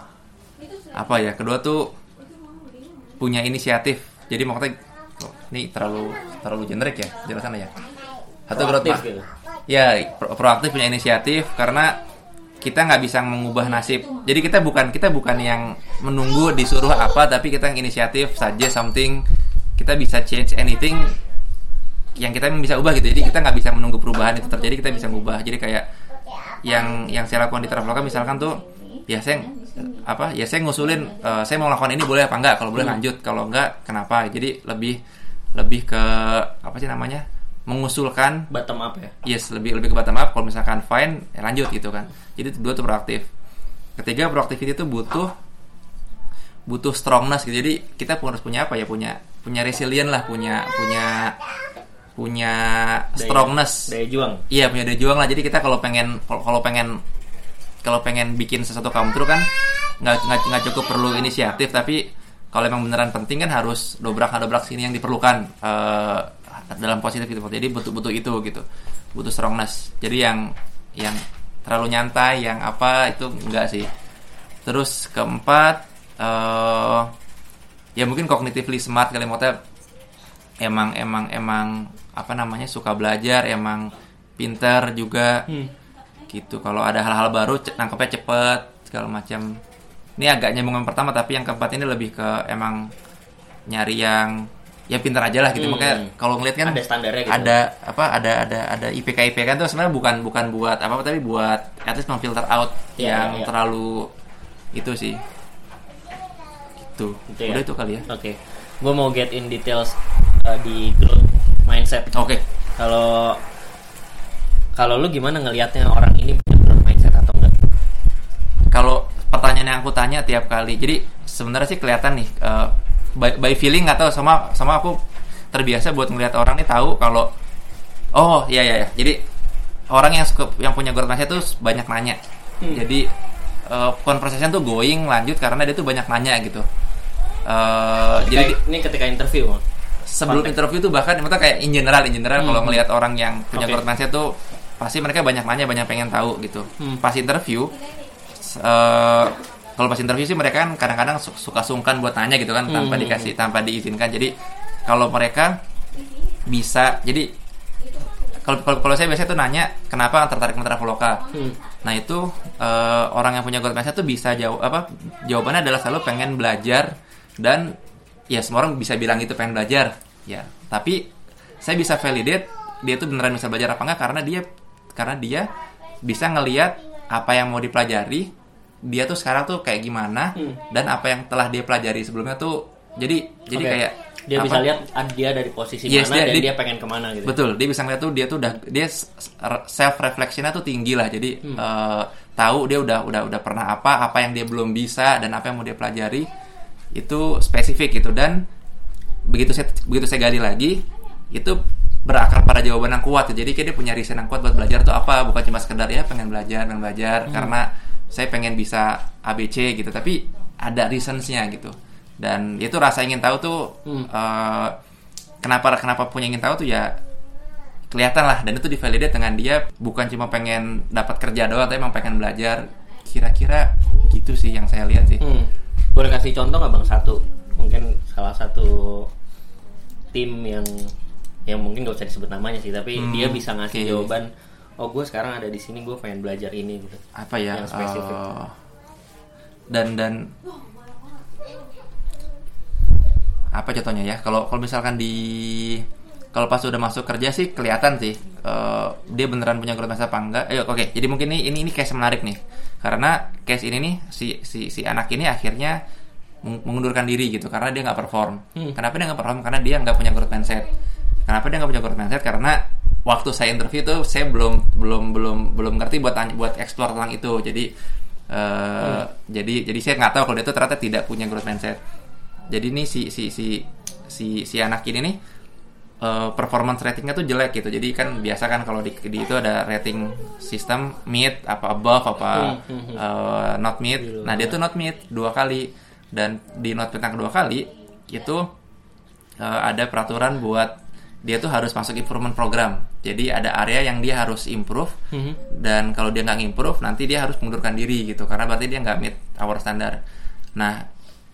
apa ya? Kedua tuh punya inisiatif. Jadi maksudnya oh, ini terlalu terlalu generik ya jelasan ya. Growth Proaktif gitu. ya pro- proaktif punya inisiatif karena kita nggak bisa mengubah nasib. Jadi kita bukan kita bukan yang menunggu disuruh apa tapi kita yang inisiatif saja something kita bisa change anything yang kita bisa ubah gitu. Jadi kita nggak bisa menunggu perubahan itu terjadi kita bisa mengubah jadi kayak yang yang saya lakukan di Traveloka misalkan tuh ya saya apa ya saya ngusulin eh, saya mau lakukan ini boleh apa enggak kalau boleh lanjut kalau enggak kenapa? Jadi lebih lebih ke apa sih namanya mengusulkan Bottom up ya. yes lebih lebih ke bottom up. Kalau misalkan fine ya lanjut gitu kan. Jadi itu dua tuh proaktif. Ketiga proactivity itu butuh butuh strongness gitu. Jadi kita pun harus punya apa ya? Punya punya resilient lah punya punya punya Daya- strongness. Daya juang. iya punya daya juang lah. Jadi kita kalau pengen kalau pengen kalau pengen bikin sesuatu come true kan nggak nggak nggak cukup perlu inisiatif. Tapi kalau emang beneran penting kan harus dobrak dobrak sini yang diperlukan. Eh, dalam positif gitu jadi butuh butuh itu gitu. Butuh strongness. Jadi yang yang terlalu nyantai yang apa itu enggak sih. Terus keempat eh ya mungkin cognitively smart kali maksudnya emang emang emang apa namanya suka belajar emang pinter juga. Hmm. gitu. Kalau ada hal-hal baru nangkepnya cepet segala macam. Ini agak nyambung yang pertama tapi yang keempat ini lebih ke emang nyari yang ya pinter aja lah gitu Hmm. makanya kalau ngeliat kan Ada standarnya gitu. ada apa ada ada ada IPK IPK kan tuh sebenarnya bukan bukan buat apa tapi buat at least memfilter out Iya, yang iya. terlalu itu sih gitu Gitu ya. udah itu kali ya Oke. Gue mau get in details uh, di growth mindset. oke Kalau kalau lu gimana ngelihatnya orang ini punya growth mindset atau enggak? kalau pertanyaan yang aku tanya tiap kali jadi sebenarnya sih kelihatan nih eh, by, by feeling atau sama sama aku terbiasa buat ngelihat orang nih tahu kalau oh iya iya iya. jadi orang yang suka, yang punya growth mindset tuh banyak nanya Hmm. jadi eh, conversation tuh going lanjut karena dia tuh banyak nanya gitu Eh, jadi Kayak- ini ketika interview. sebelum interview tuh bahkan maksudnya kayak in general in general Hmm. kalau ngelihat orang yang punya growth mindset tuh pasti mereka banyak nanya banyak pengen tahu gitu Hmm. pas interview eh, kalau pas interview sih mereka kan kadang-kadang su- suka sungkan buat nanya gitu kan tanpa Hmm. dikasih tanpa diizinkan jadi kalau mereka bisa jadi kalau kalau saya biasanya tuh nanya kenapa tertarik sama Traveloka Hmm. Nah itu eh, orang yang punya growth mindset tuh bisa jawab apa jawabannya adalah selalu pengen belajar dan ya semua orang bisa bilang itu pengen belajar ya tapi saya bisa validate dia tuh beneran bisa belajar apa enggak karena dia karena dia bisa ngelihat apa yang mau dipelajari dia tuh sekarang tuh kayak gimana dan apa yang telah dia pelajari sebelumnya tuh jadi jadi kayak dia apa- bisa lihat ah, dia dari posisi Yes, mana dia- dan dia- dia, pengen ke mana gitu. Betul, dia bisa ngeliat tuh dia tuh udah dia self reflectionnya tuh tinggi lah. Jadi Hmm. eh, tahu dia udah udah udah pernah apa, apa yang dia belum bisa dan apa yang mau dia pelajari itu spesifik gitu dan begitu saya begitu saya gali lagi itu berakar pada jawaban yang kuat. Jadi kayak dia punya reason yang kuat buat belajar tuh apa, bukan cuma sekedar ya pengen belajar, pengen belajar Hmm. karena saya pengen bisa ABC gitu, tapi ada reasonsnya gitu. Dan itu rasa ingin tahu tuh Hmm. eh, kenapa kenapa punya ingin tahu tuh ya kelihatan lah dan itu divalidate dengan dia bukan cuma pengen dapat kerja doang tapi emang pengen belajar kira-kira gitu sih yang saya lihat sih Hmm. Boleh kasih contoh nggak bang satu? Mungkin salah satu tim yang yang mungkin gak usah disebut namanya sih, tapi Hmm, dia bisa ngasih oke. jawaban. Oh gue sekarang ada di sini, gue pengen belajar ini gitu. apa ya Yang spesifik. eh, dan dan apa contohnya ya kalau kalau misalkan di kalau pas udah masuk kerja sih kelihatan sih eh, dia beneran punya growth mindset apa enggak. Eh, oke, jadi mungkin ini ini ini case menarik nih. Karena case ini nih si si si anak ini akhirnya meng- mengundurkan diri gitu karena dia nggak perform. Hmm. Kenapa dia nggak perform? Karena dia nggak punya growth mindset. Kenapa dia nggak punya growth mindset? Karena waktu saya interview tuh saya belum belum belum belum ngerti buat tanya, buat explore tentang itu. Jadi eh, jadi jadi saya nggak tahu kalau dia tuh ternyata tidak punya growth mindset. Jadi ini si si si si si anak ini nih eh, performance ratingnya tuh jelek gitu. Jadi kan biasa kan kalau di, di itu ada rating sistem mid apa above apa Hmm, hmm, hmm. eh, not mid. Gitu. Nah dia tuh not mid dua kali dan di not mid yang kedua kali itu eh, ada peraturan buat dia tuh harus masuk improvement program. Jadi ada area yang dia harus improve Mhm. dan kalau dia nggak improve nanti dia harus mengundurkan diri gitu karena berarti dia nggak meet our standar. Nah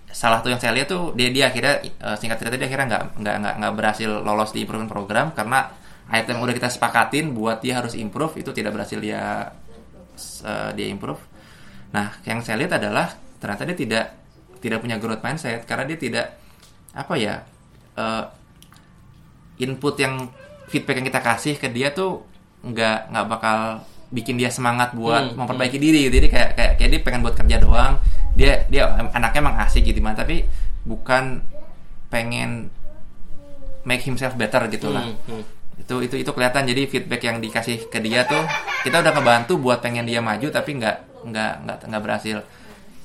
salah tuh yang saya lihat tuh dia dia akhirnya eh, singkat cerita dia akhirnya nggak nggak nggak nggak berhasil lolos di improvement program karena item yang udah kita sepakatin buat dia harus improve itu tidak berhasil dia eh, dia improve. Nah yang saya lihat adalah ternyata dia tidak tidak punya growth mindset karena dia tidak apa ya eh, input yang feedback yang kita kasih ke dia tuh nggak nggak bakal bikin dia semangat buat Hmm, memperbaiki diri gitu. jadi kayak kayak kayak dia pengen buat kerja doang. Dia dia anaknya emang asik gitu mah tapi bukan pengen make himself better gitu lah. Hmm, hmm. itu itu itu kelihatan. Jadi feedback yang dikasih ke dia tuh kita udah kebantu buat pengen dia maju tapi nggak nggak nggak nggak berhasil.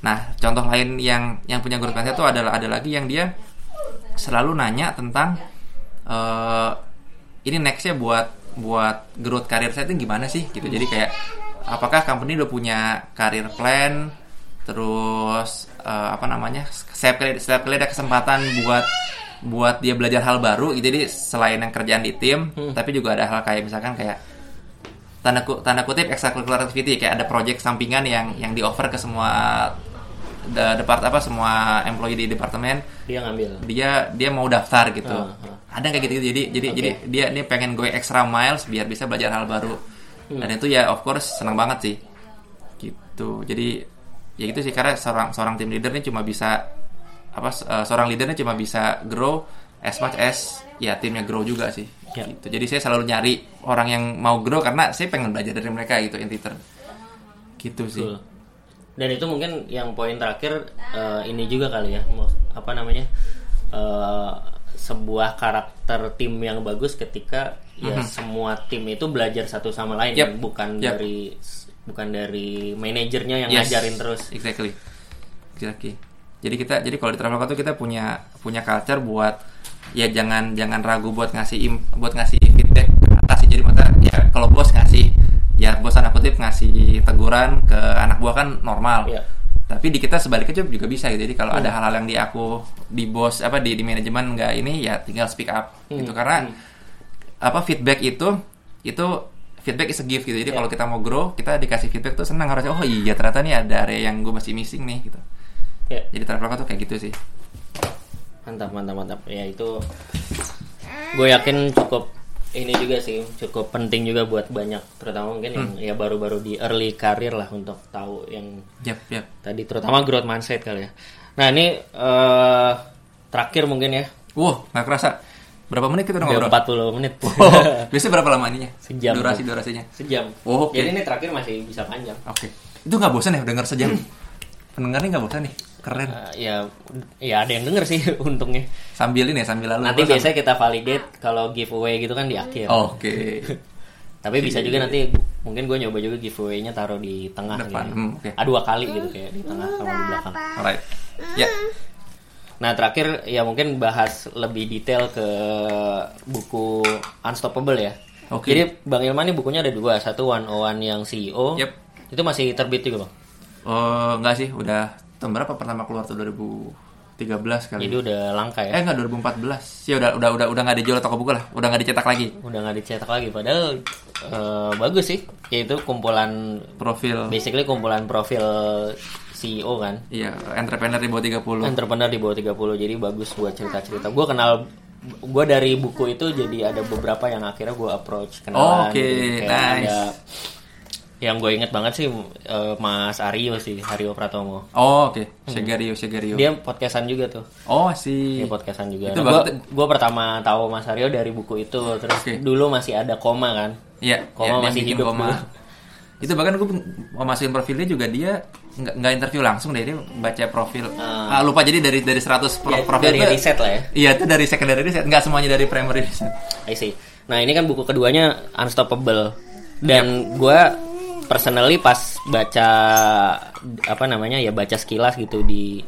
Nah contoh lain yang yang punya growth mindset tuh adalah ada lagi yang dia selalu nanya tentang eh ini nextnya buat buat growth karir saya itu gimana sih gitu jadi kayak apakah company udah punya karir plan terus eh, apa namanya setiap kali setiap kali ada kesempatan buat buat dia belajar hal baru gitu. jadi selain yang kerjaan di tim tapi juga ada hal kayak misalkan kayak tanda ku- tanda kutip extracurricular activity kayak ada project sampingan yang yang di offer ke semua de- depart apa semua employee di departemen Dia ngambil. dia dia mau daftar gitu Ah, ah. Ada kayak gitu jadi jadi Oke. jadi dia ini pengen gue extra miles biar bisa belajar hal baru Hmm. dan itu ya of course senang banget sih gitu jadi ya gitu sih karena seorang seorang tim leader ini cuma bisa apa eh, seorang leadernya cuma bisa grow as much as ya timnya grow juga sih Ya. gitu jadi saya selalu nyari orang yang mau grow karena saya pengen belajar dari mereka gitu in return gitu sih Betul. Dan itu mungkin yang poin terakhir eh, ini juga kali ya, apa namanya eh, sebuah karakter tim yang bagus ketika ya semua tim itu belajar satu sama lain. Yep. kan? bukan Yep. dari bukan dari manajernya yang Yes, ngajarin terus. Exactly. Exactly. Jadi kita jadi kalau di Traveloka tuh kita punya punya culture buat ya jangan jangan ragu buat ngasih im, buat ngasih feedback ke atas jadi mata ya kalau bos ngasih ya bos anak kutip ngasih teguran ke anak buah kan normal. Iya. Tapi di kita sebaliknya juga bisa gitu. Jadi kalau ada Hmm. hal-hal yang di aku di bos apa di di manajemen nggak ini ya tinggal speak up gitu Hmm. karena apa feedback itu itu feedback is a gift gitu. Jadi Ya. kalau kita mau grow, kita dikasih feedback tuh senang harusnya. Oh iya ternyata nih ada area yang gue masih missing nih gitu. Ya, Jadi Traveloka tuh kayak gitu sih. mantap mantap mantap. Ya itu gue yakin cukup ini juga sih cukup penting juga buat banyak terutama mungkin yang Hmm. ya baru-baru di early career lah untuk tahu yang Yap, yap. tadi terutama growth mindset kali ya. Nah ini eh terakhir mungkin ya. Wow, nggak kerasa. Berapa menit kita udah ngobrol? 40 menit. Oh, biasanya berapa lama ininya? Sejam. Durasi durasinya. Sejam. Oh, oke. Jadi ini terakhir masih bisa panjang. Oke. Itu nggak bosan ya denger sejam? Pendengarnya nggak bosan nih? Keren. Eh, ya, ya ada yang denger sih untungnya. Sambil ini ya, sambil lalu. Nanti biasanya kita validate kalau giveaway gitu kan di akhir. Oke. Tapi bisa juga nanti mungkin gue nyoba juga giveaway-nya taruh di tengah Depan, gitu. hmm, oke. Ah, dua kali gitu kayak di tengah sama di belakang. Alright. Ya. Nah terakhir ya mungkin bahas lebih detail ke buku Unstoppable ya. Oke. Jadi Bang Ilman ini bukunya ada dua, satu One One yang CEO. Yep. Itu masih terbit juga bang. Oh, enggak sih, udah tahun berapa pertama keluar tuh 2013 kali. Jadi udah langka Eh ya. enggak 2014. Ya udah udah udah udah nggak dijual toko buku lah, udah nggak dicetak lagi. Udah nggak dicetak lagi. Padahal eh, bagus sih. Yaitu kumpulan Profil basically kumpulan profil CEO kan. iya, entrepreneur di bawah 30. entrepreneur di bawah 30 jadi bagus buat cerita-cerita gue kenal gue dari buku itu jadi ada beberapa yang akhirnya gue approach kenalan Oke, gitu. Kayak nice. ada yang gue inget banget sih eh, Mas Aryo sih Aryo Pratomo Oh, oke. Segario, Segario. dia podcastan juga tuh Oh, si dia podcastan juga Itu nah, gue pertama tahu Mas Aryo dari buku itu terus Oke. dulu masih ada koma kan Iya, Koma iya, dia masih hidup koma. dulu. Itu bahkan gue mau masukin profilnya juga dia nggak nggak interview langsung deh dia baca profil. Ah. Ah, lupa jadi dari dari 100 pro- Ya, profil dari itu- riset lah ya Iya, itu dari secondary riset, nggak semuanya dari primary riset. I see. Nah ini kan buku keduanya Unstoppable dan gue personally pas baca apa namanya ya baca sekilas gitu di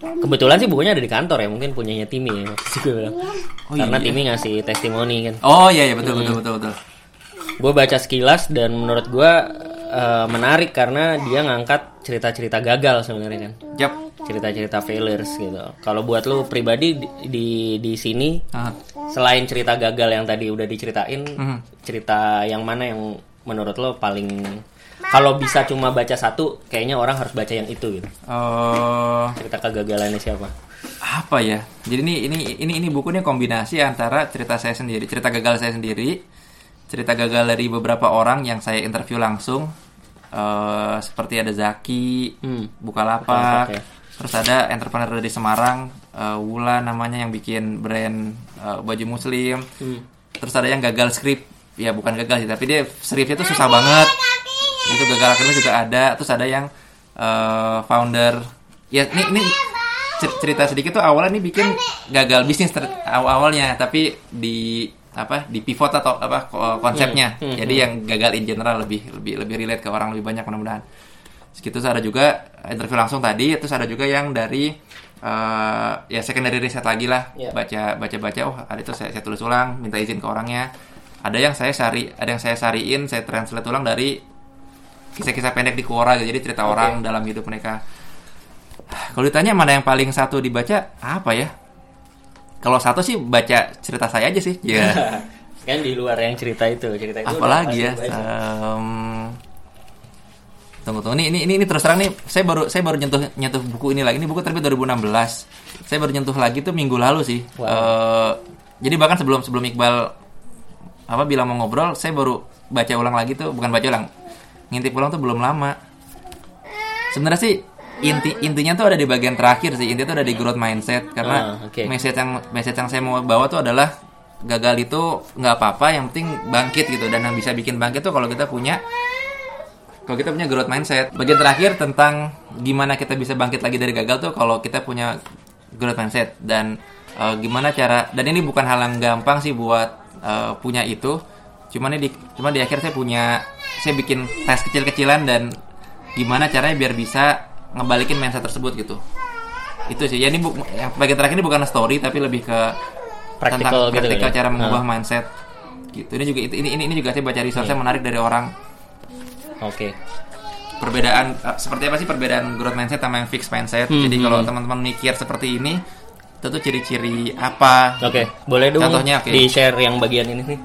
kebetulan sih bukunya ada di kantor ya mungkin punyanya Timi ya. Oh, karena iya. Timi ngasih testimoni kan Oh iya iya betul Hmm. betul betul betul. gue baca sekilas dan menurut gue eh, menarik karena dia ngangkat cerita-cerita gagal sebenarnya kan Yap. cerita-cerita failures gitu kalau buat lu pribadi di di, di sini Ah. selain cerita gagal yang tadi udah diceritain Mhm. cerita yang mana yang menurut lo paling kalau bisa cuma baca satu kayaknya orang harus baca yang itu gitu Eh, cerita kegagalannya siapa apa ya? Jadi ini ini ini ini buku ini kombinasi antara cerita saya sendiri, cerita gagal saya sendiri, cerita gagal dari beberapa orang yang saya interview langsung. eh seperti ada Zaki, Hmm. Bukalapak, Bukalapak, ya. terus ada entrepreneur dari Semarang, eh, Wula namanya yang bikin brand eh, baju muslim. Hmm. Terus ada yang gagal skrip, ya bukan gagal sih, tapi dia skripnya itu susah banget. Itu gagal akhirnya juga ada. Terus ada yang eh, founder, ya ini ini cer- cerita sedikit tuh awalnya nih bikin gagal bisnis aw- awalnya, tapi di apa di pivot atau apa ko- konsepnya. Hmm, hmm, Jadi yang gagal in general lebih lebih lebih relate ke orang lebih banyak mudah-mudahan. Segitu ada juga interview langsung tadi, terus ada juga yang dari eh, ya secondary riset lagi lah, Iya. baca baca baca oh ada itu saya, saya tulis ulang, minta izin ke orangnya. Ada yang saya sari, ada yang saya sariin, saya translate ulang dari kisah-kisah pendek di Quora gitu. Jadi cerita Oke. orang dalam hidup mereka. Kalau ditanya mana yang paling satu dibaca, apa ya? Kalau satu sih baca cerita saya aja sih. Ya. kan di luar yang cerita itu cerita itu Apalagi ya? em, tunggu tunggu. Ini, ini ini ini terus terang nih. Saya baru saya baru nyentuh nyentuh buku ini lagi. Ini buku terbit 2016. Saya baru nyentuh lagi tuh minggu lalu sih. Wow. Eh, jadi bahkan sebelum sebelum Iqbal apa bilang mau ngobrol, saya baru baca ulang lagi tuh. Bukan baca ulang, ngintip ulang tuh belum lama. Sebenarnya sih inti intinya tuh ada di bagian terakhir sih. Intinya tuh ada di growth mindset karena Ah, oke. message yang message yang saya mau bawa tuh adalah gagal itu nggak apa-apa yang penting bangkit gitu dan yang bisa bikin bangkit tuh kalau kita punya kalau kita punya growth mindset bagian terakhir tentang gimana kita bisa bangkit lagi dari gagal tuh kalau kita punya growth mindset dan eh, gimana cara dan ini bukan hal yang gampang sih buat eh, punya itu. Cuman di, cuma di akhir saya punya saya bikin tes kecil-kecilan dan gimana caranya biar bisa ngebalikin mindset tersebut gitu. Itu sih. Ya ini bu, yang bagian terakhir ini bukan story tapi lebih ke Practical tentang gitu praktikal ya? cara mengubah Ah. mindset. Gitu. Ini juga ini ini, ini juga saya baca resource menarik dari orang. Oke. Perbedaan eh, seperti apa sih perbedaan growth mindset sama yang fixed mindset? Hmm, jadi hmm. kalau teman-teman mikir seperti ini itu tuh ciri-ciri apa oke boleh dong Contohnya, oke. di share yang bagian ini nih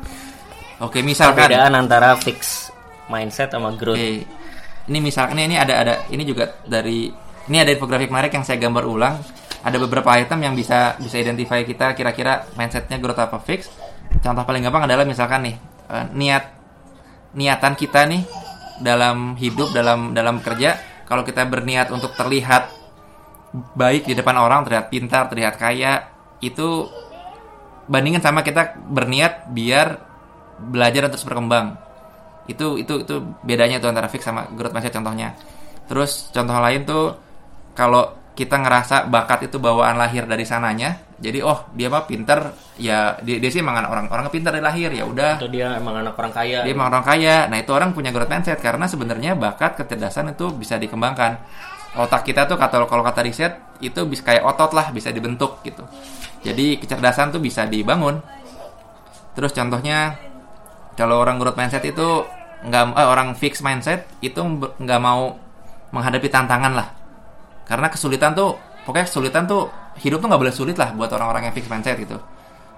oke misalkan perbedaan antara fix mindset sama growth Oke. Ini misalnya ini ada ada ini juga dari ini ada infografik menarik yang saya gambar ulang. Ada beberapa item yang bisa bisa identify kita kira-kira mindsetnya growth apa fix. Contoh paling gampang adalah misalkan nih eh, niat niatan kita nih dalam hidup dalam dalam kerja kalau kita berniat untuk terlihat baik di depan orang terlihat pintar terlihat kaya itu bandingin sama kita berniat biar belajar dan terus berkembang. Itu itu itu bedanya tuh antara fix sama growth mindset contohnya. Terus contoh lain tuh kalau kita ngerasa bakat itu bawaan lahir dari sananya jadi oh dia mah pinter ya dia, dia sih emang anak orang orang pinter dari lahir ya udah. Atau dia emang anak orang kaya. dia emang orang kaya. Nah itu orang punya growth mindset karena sebenarnya bakat kecerdasan itu bisa dikembangkan otak kita tuh kata kalau kata riset itu bisa kayak otot lah bisa dibentuk gitu. Jadi kecerdasan tuh bisa dibangun. Terus contohnya kalau orang growth mindset itu nggak eh, orang fix mindset itu nggak mau menghadapi tantangan lah. Karena kesulitan tuh pokoknya kesulitan tuh hidup tuh nggak boleh sulit lah buat orang-orang yang fix mindset gitu.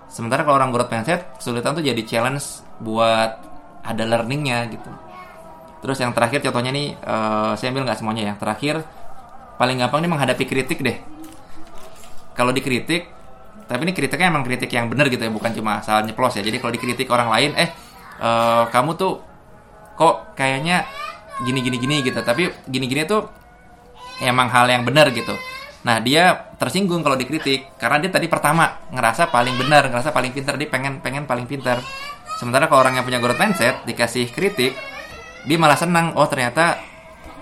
Sementara kalau orang growth mindset kesulitan tuh jadi challenge buat ada learningnya gitu. Terus yang terakhir contohnya nih eh, saya ambil nggak semuanya ya. Terakhir paling gampang nih menghadapi kritik deh. Kalau dikritik tapi ini kritiknya emang kritik yang benar gitu ya bukan cuma salah nyeplos ya. Jadi kalau dikritik orang lain eh eh, kamu tuh kok kayaknya gini gini gini gitu. Tapi gini gini tuh emang hal yang benar gitu. Nah dia tersinggung kalau dikritik karena dia tadi pertama ngerasa paling benar ngerasa paling pintar dia pengen pengen paling pintar sementara kalau orang yang punya growth mindset dikasih kritik dia malah senang oh ternyata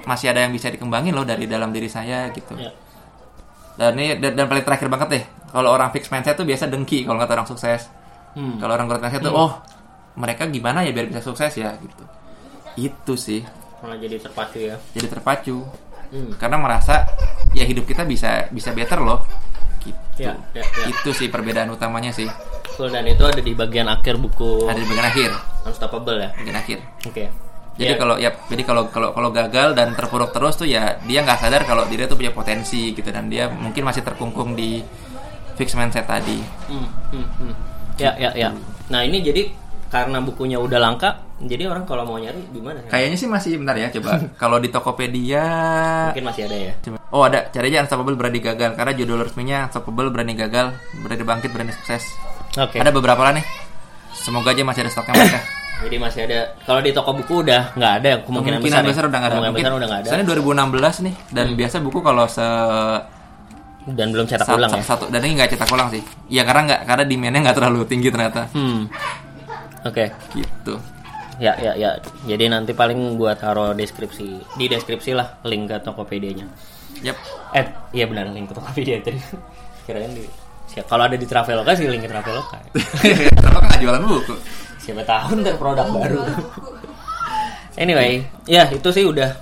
masih ada yang bisa dikembangin loh dari dalam diri saya gitu Ya. dan ini dan, dan paling terakhir banget deh kalau orang fix mindset tuh biasa dengki kalau kata orang sukses Hmm. kalau orang growth mindset tuh oh mereka gimana ya biar bisa sukses ya gitu itu sih Malah jadi terpacu ya. jadi terpacu Hmm. karena merasa ya hidup kita bisa bisa better loh gitu Ya, ya, ya. itu sih perbedaan utamanya sih dan itu ada di bagian akhir buku ada di bagian akhir Unstoppable ya. bagian akhir Oke. Jadi Ya. kalau ya jadi kalau kalau kalau gagal dan terpuruk terus tuh ya dia nggak sadar kalau dia tuh punya potensi gitu dan dia mungkin masih terkungkung di fix mindset tadi Hmm, hmm, hmm. Ya, ya, ya. Nah ini jadi karena bukunya udah langka, jadi orang kalau mau nyari di mana? ya? kayaknya sih masih bentar ya coba kalau di Tokopedia Mungkin masih ada ya. Coba- Oh ada, cari aja Unstoppable Berani Gagal Karena judul resminya Unstoppable Berani Gagal Berani Bangkit Berani Sukses Oke. Ada beberapa lah nih Semoga aja masih ada stoknya mereka Jadi masih ada. Kalau di toko buku udah nggak ada kemungkinan, Kemungkinan besar. besar ya? udah nggak ada Kemungkinan besar udah nggak ada. Hmm. Soalnya 2016 nih Dan biasa buku kalau se Dan belum cetak sa- ulang ya. satu Dan ini nggak cetak ulang sih Ya karena nggak Karena demandnya nggak terlalu tinggi ternyata Hmm. Oke. Gitu Ya, ya, ya. Jadi nanti paling gua taruh deskripsi di deskripsi lah link ke Tokopedia-nya. Yap Eh, iya benar link ke Tokopedia tadi. Kirain di. Kalau ada di Traveloka sih link ke Traveloka. Kenapa kan nggak jualan buku Siapa tahu ntar produk baru. anyway, ya itu sih udah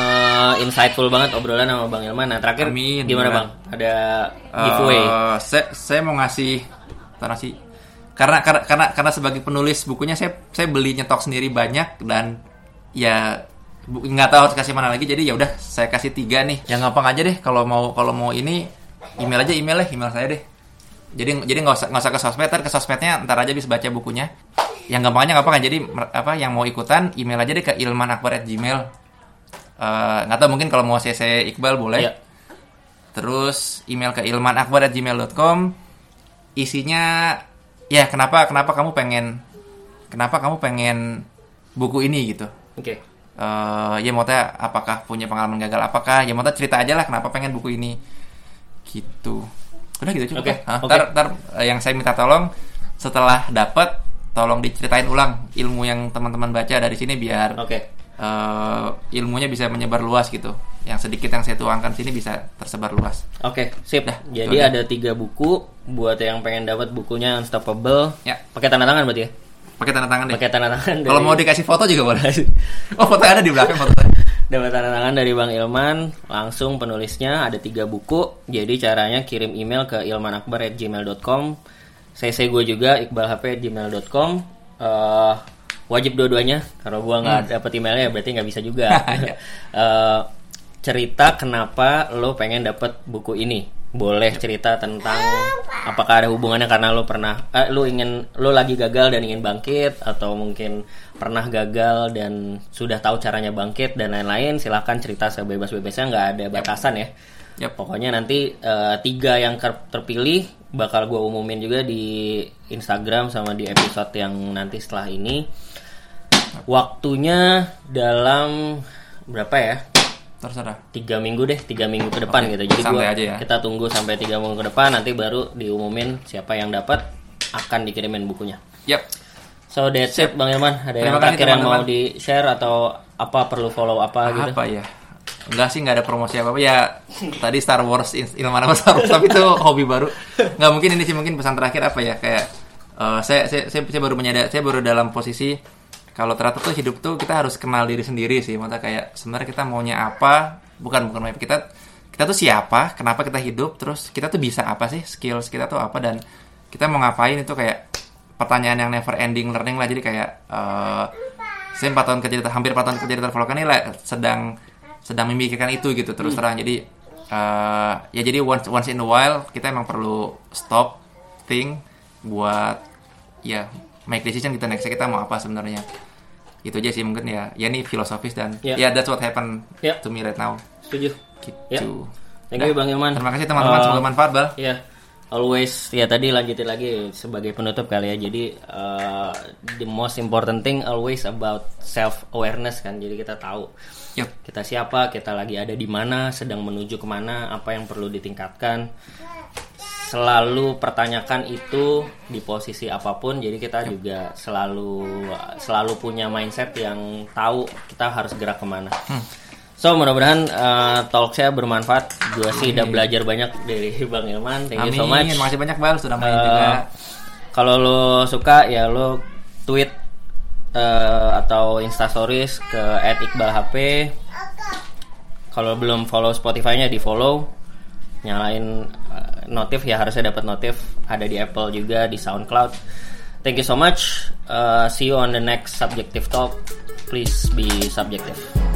eh, insightful banget obrolan sama Bang Ilman. Nah, terakhir Amin, gimana beneran. Bang? Ada giveaway. Eh, saya, saya mau ngasih sih karena karena karena karena sebagai penulis bukunya saya saya beli nyetok sendiri banyak dan ya nggak tahu harus kasih mana lagi jadi ya udah saya kasih tiga nih yang gampang aja deh kalau mau kalau mau ini email aja email lah email saya deh jadi jadi nggak usah nggak usah ke sosmed ntar ke sosmednya ntar aja bisa baca bukunya yang gampangnya gampang kan jadi apa yang mau ikutan email aja deh ke ilmanakbar@gmail Eh, nggak tahu mungkin kalau mau cc Iqbal boleh Ya. Terus email ke ilmanakbar@gmail.com isinya ya kenapa kenapa kamu pengen kenapa kamu pengen buku ini gitu. Oke. Eh ya mau tanya apakah punya pengalaman gagal apakah ya mau tanya cerita aja lah kenapa pengen buku ini gitu. Udah gitu cukup. Oke, ya. Hah, oke. ntar- ntar, eh, yang saya minta tolong setelah dapat tolong diceritain ulang ilmu yang teman-teman baca dari sini biar Oke. eh, ilmunya bisa menyebar luas gitu. Yang sedikit yang saya tuangkan sini bisa tersebar luas. Oke, sip. Dah, Jadi aja. ada tiga buku buat yang pengen dapat bukunya Unstoppable. Ya. Pakai tanda tangan berarti ya? Pakai tanda tangan deh. Pakai tanda tangan. Kalau mau dikasih foto juga boleh. Oh, foto ada di belakang foto. Dapat tanda tangan dari Bang Ilman, langsung penulisnya ada tiga buku. Jadi caranya kirim email ke ilmanakbar@gmail.com. CC gue juga iqbalhp@gmail.com. Eh, wajib dua-duanya. Kalau gua nggak dapet emailnya berarti nggak bisa juga. Eh, cerita kenapa lo pengen dapet buku ini. Boleh cerita tentang apakah ada hubungannya karena lo pernah eh, lo ingin lo lagi gagal dan ingin bangkit atau mungkin pernah gagal dan sudah tahu caranya bangkit dan lain-lain silahkan cerita sebebas-bebasnya nggak ada batasan ya. Yap. pokoknya nanti eh, tiga yang ter- terpilih bakal gue umumin juga di Instagram sama di episode yang nanti setelah ini. Waktunya dalam berapa ya terserah. Tiga minggu deh tiga minggu ke depan Oke, gitu. Jadi santai gua, aja ya. kita tunggu sampai tiga minggu ke depan nanti baru diumumin siapa yang dapat akan dikirimin bukunya. Yap. So that's it bang Irman ada yang Terima kasih, terakhir yang mau di share atau apa perlu follow apa gitu? Apa ya? Enggak sih nggak ada promosi apa apa ya tadi Star Wars Il- Ilman apa Star Wars tapi itu hobi baru. Nggak mungkin ini sih mungkin pesan terakhir apa ya? Kayak eh, saya, saya saya saya baru menyadar saya baru dalam posisi kalau ternyata tuh hidup tuh kita harus kenal diri sendiri sih. Maksudnya kayak sebenarnya kita maunya apa? Bukan bukan maunya. Kita kita tuh siapa? Kenapa kita hidup? Terus kita tuh bisa apa sih? Skills kita tuh apa? Dan kita mau ngapain? Itu kayak pertanyaan yang never ending learning lah. Jadi kayak eh, saya empat tahun kerja di- hampir empat tahun kerja di Traveloka ini lah sedang sedang memikirkan itu gitu terus terang. Jadi eh, ya jadi once once in a while kita emang perlu stop think buat ya make decision kita next kita mau apa sebenarnya itu aja sih mungkin ya ya ini filosofis dan Ya. ya that's what happened Ya. to me right now setuju gitu Ya. thank you bang Irman terima kasih teman-teman Eh, semoga manfaat bal Ya, always ya tadi lanjutin lagi sebagai penutup kali ya. Jadi uh, the most important thing always about self awareness kan. Jadi kita tahu Yup. kita siapa, kita lagi ada di mana, sedang menuju ke mana, apa yang perlu ditingkatkan. Selalu pertanyakan itu di posisi apa pun. Jadi kita juga selalu selalu punya mindset yang tahu kita harus gerak ke mana. So mudah-mudahan uh, talk saya bermanfaat. Gue sih udah belajar banyak dari Bang Ilman. Thank you Amin so much. terima kasih banyak bal sudah main Eh, juga Kalau lo suka ya lo tweet eh, atau instastories ke @iqbalhp. Kalau belum follow Spotify-nya di follow. Nyalain eh, notif ya harusnya dapat notif. Ada di Apple juga di SoundCloud. Thank you so much. Eh, see you on the next subjective talk. Please be subjective.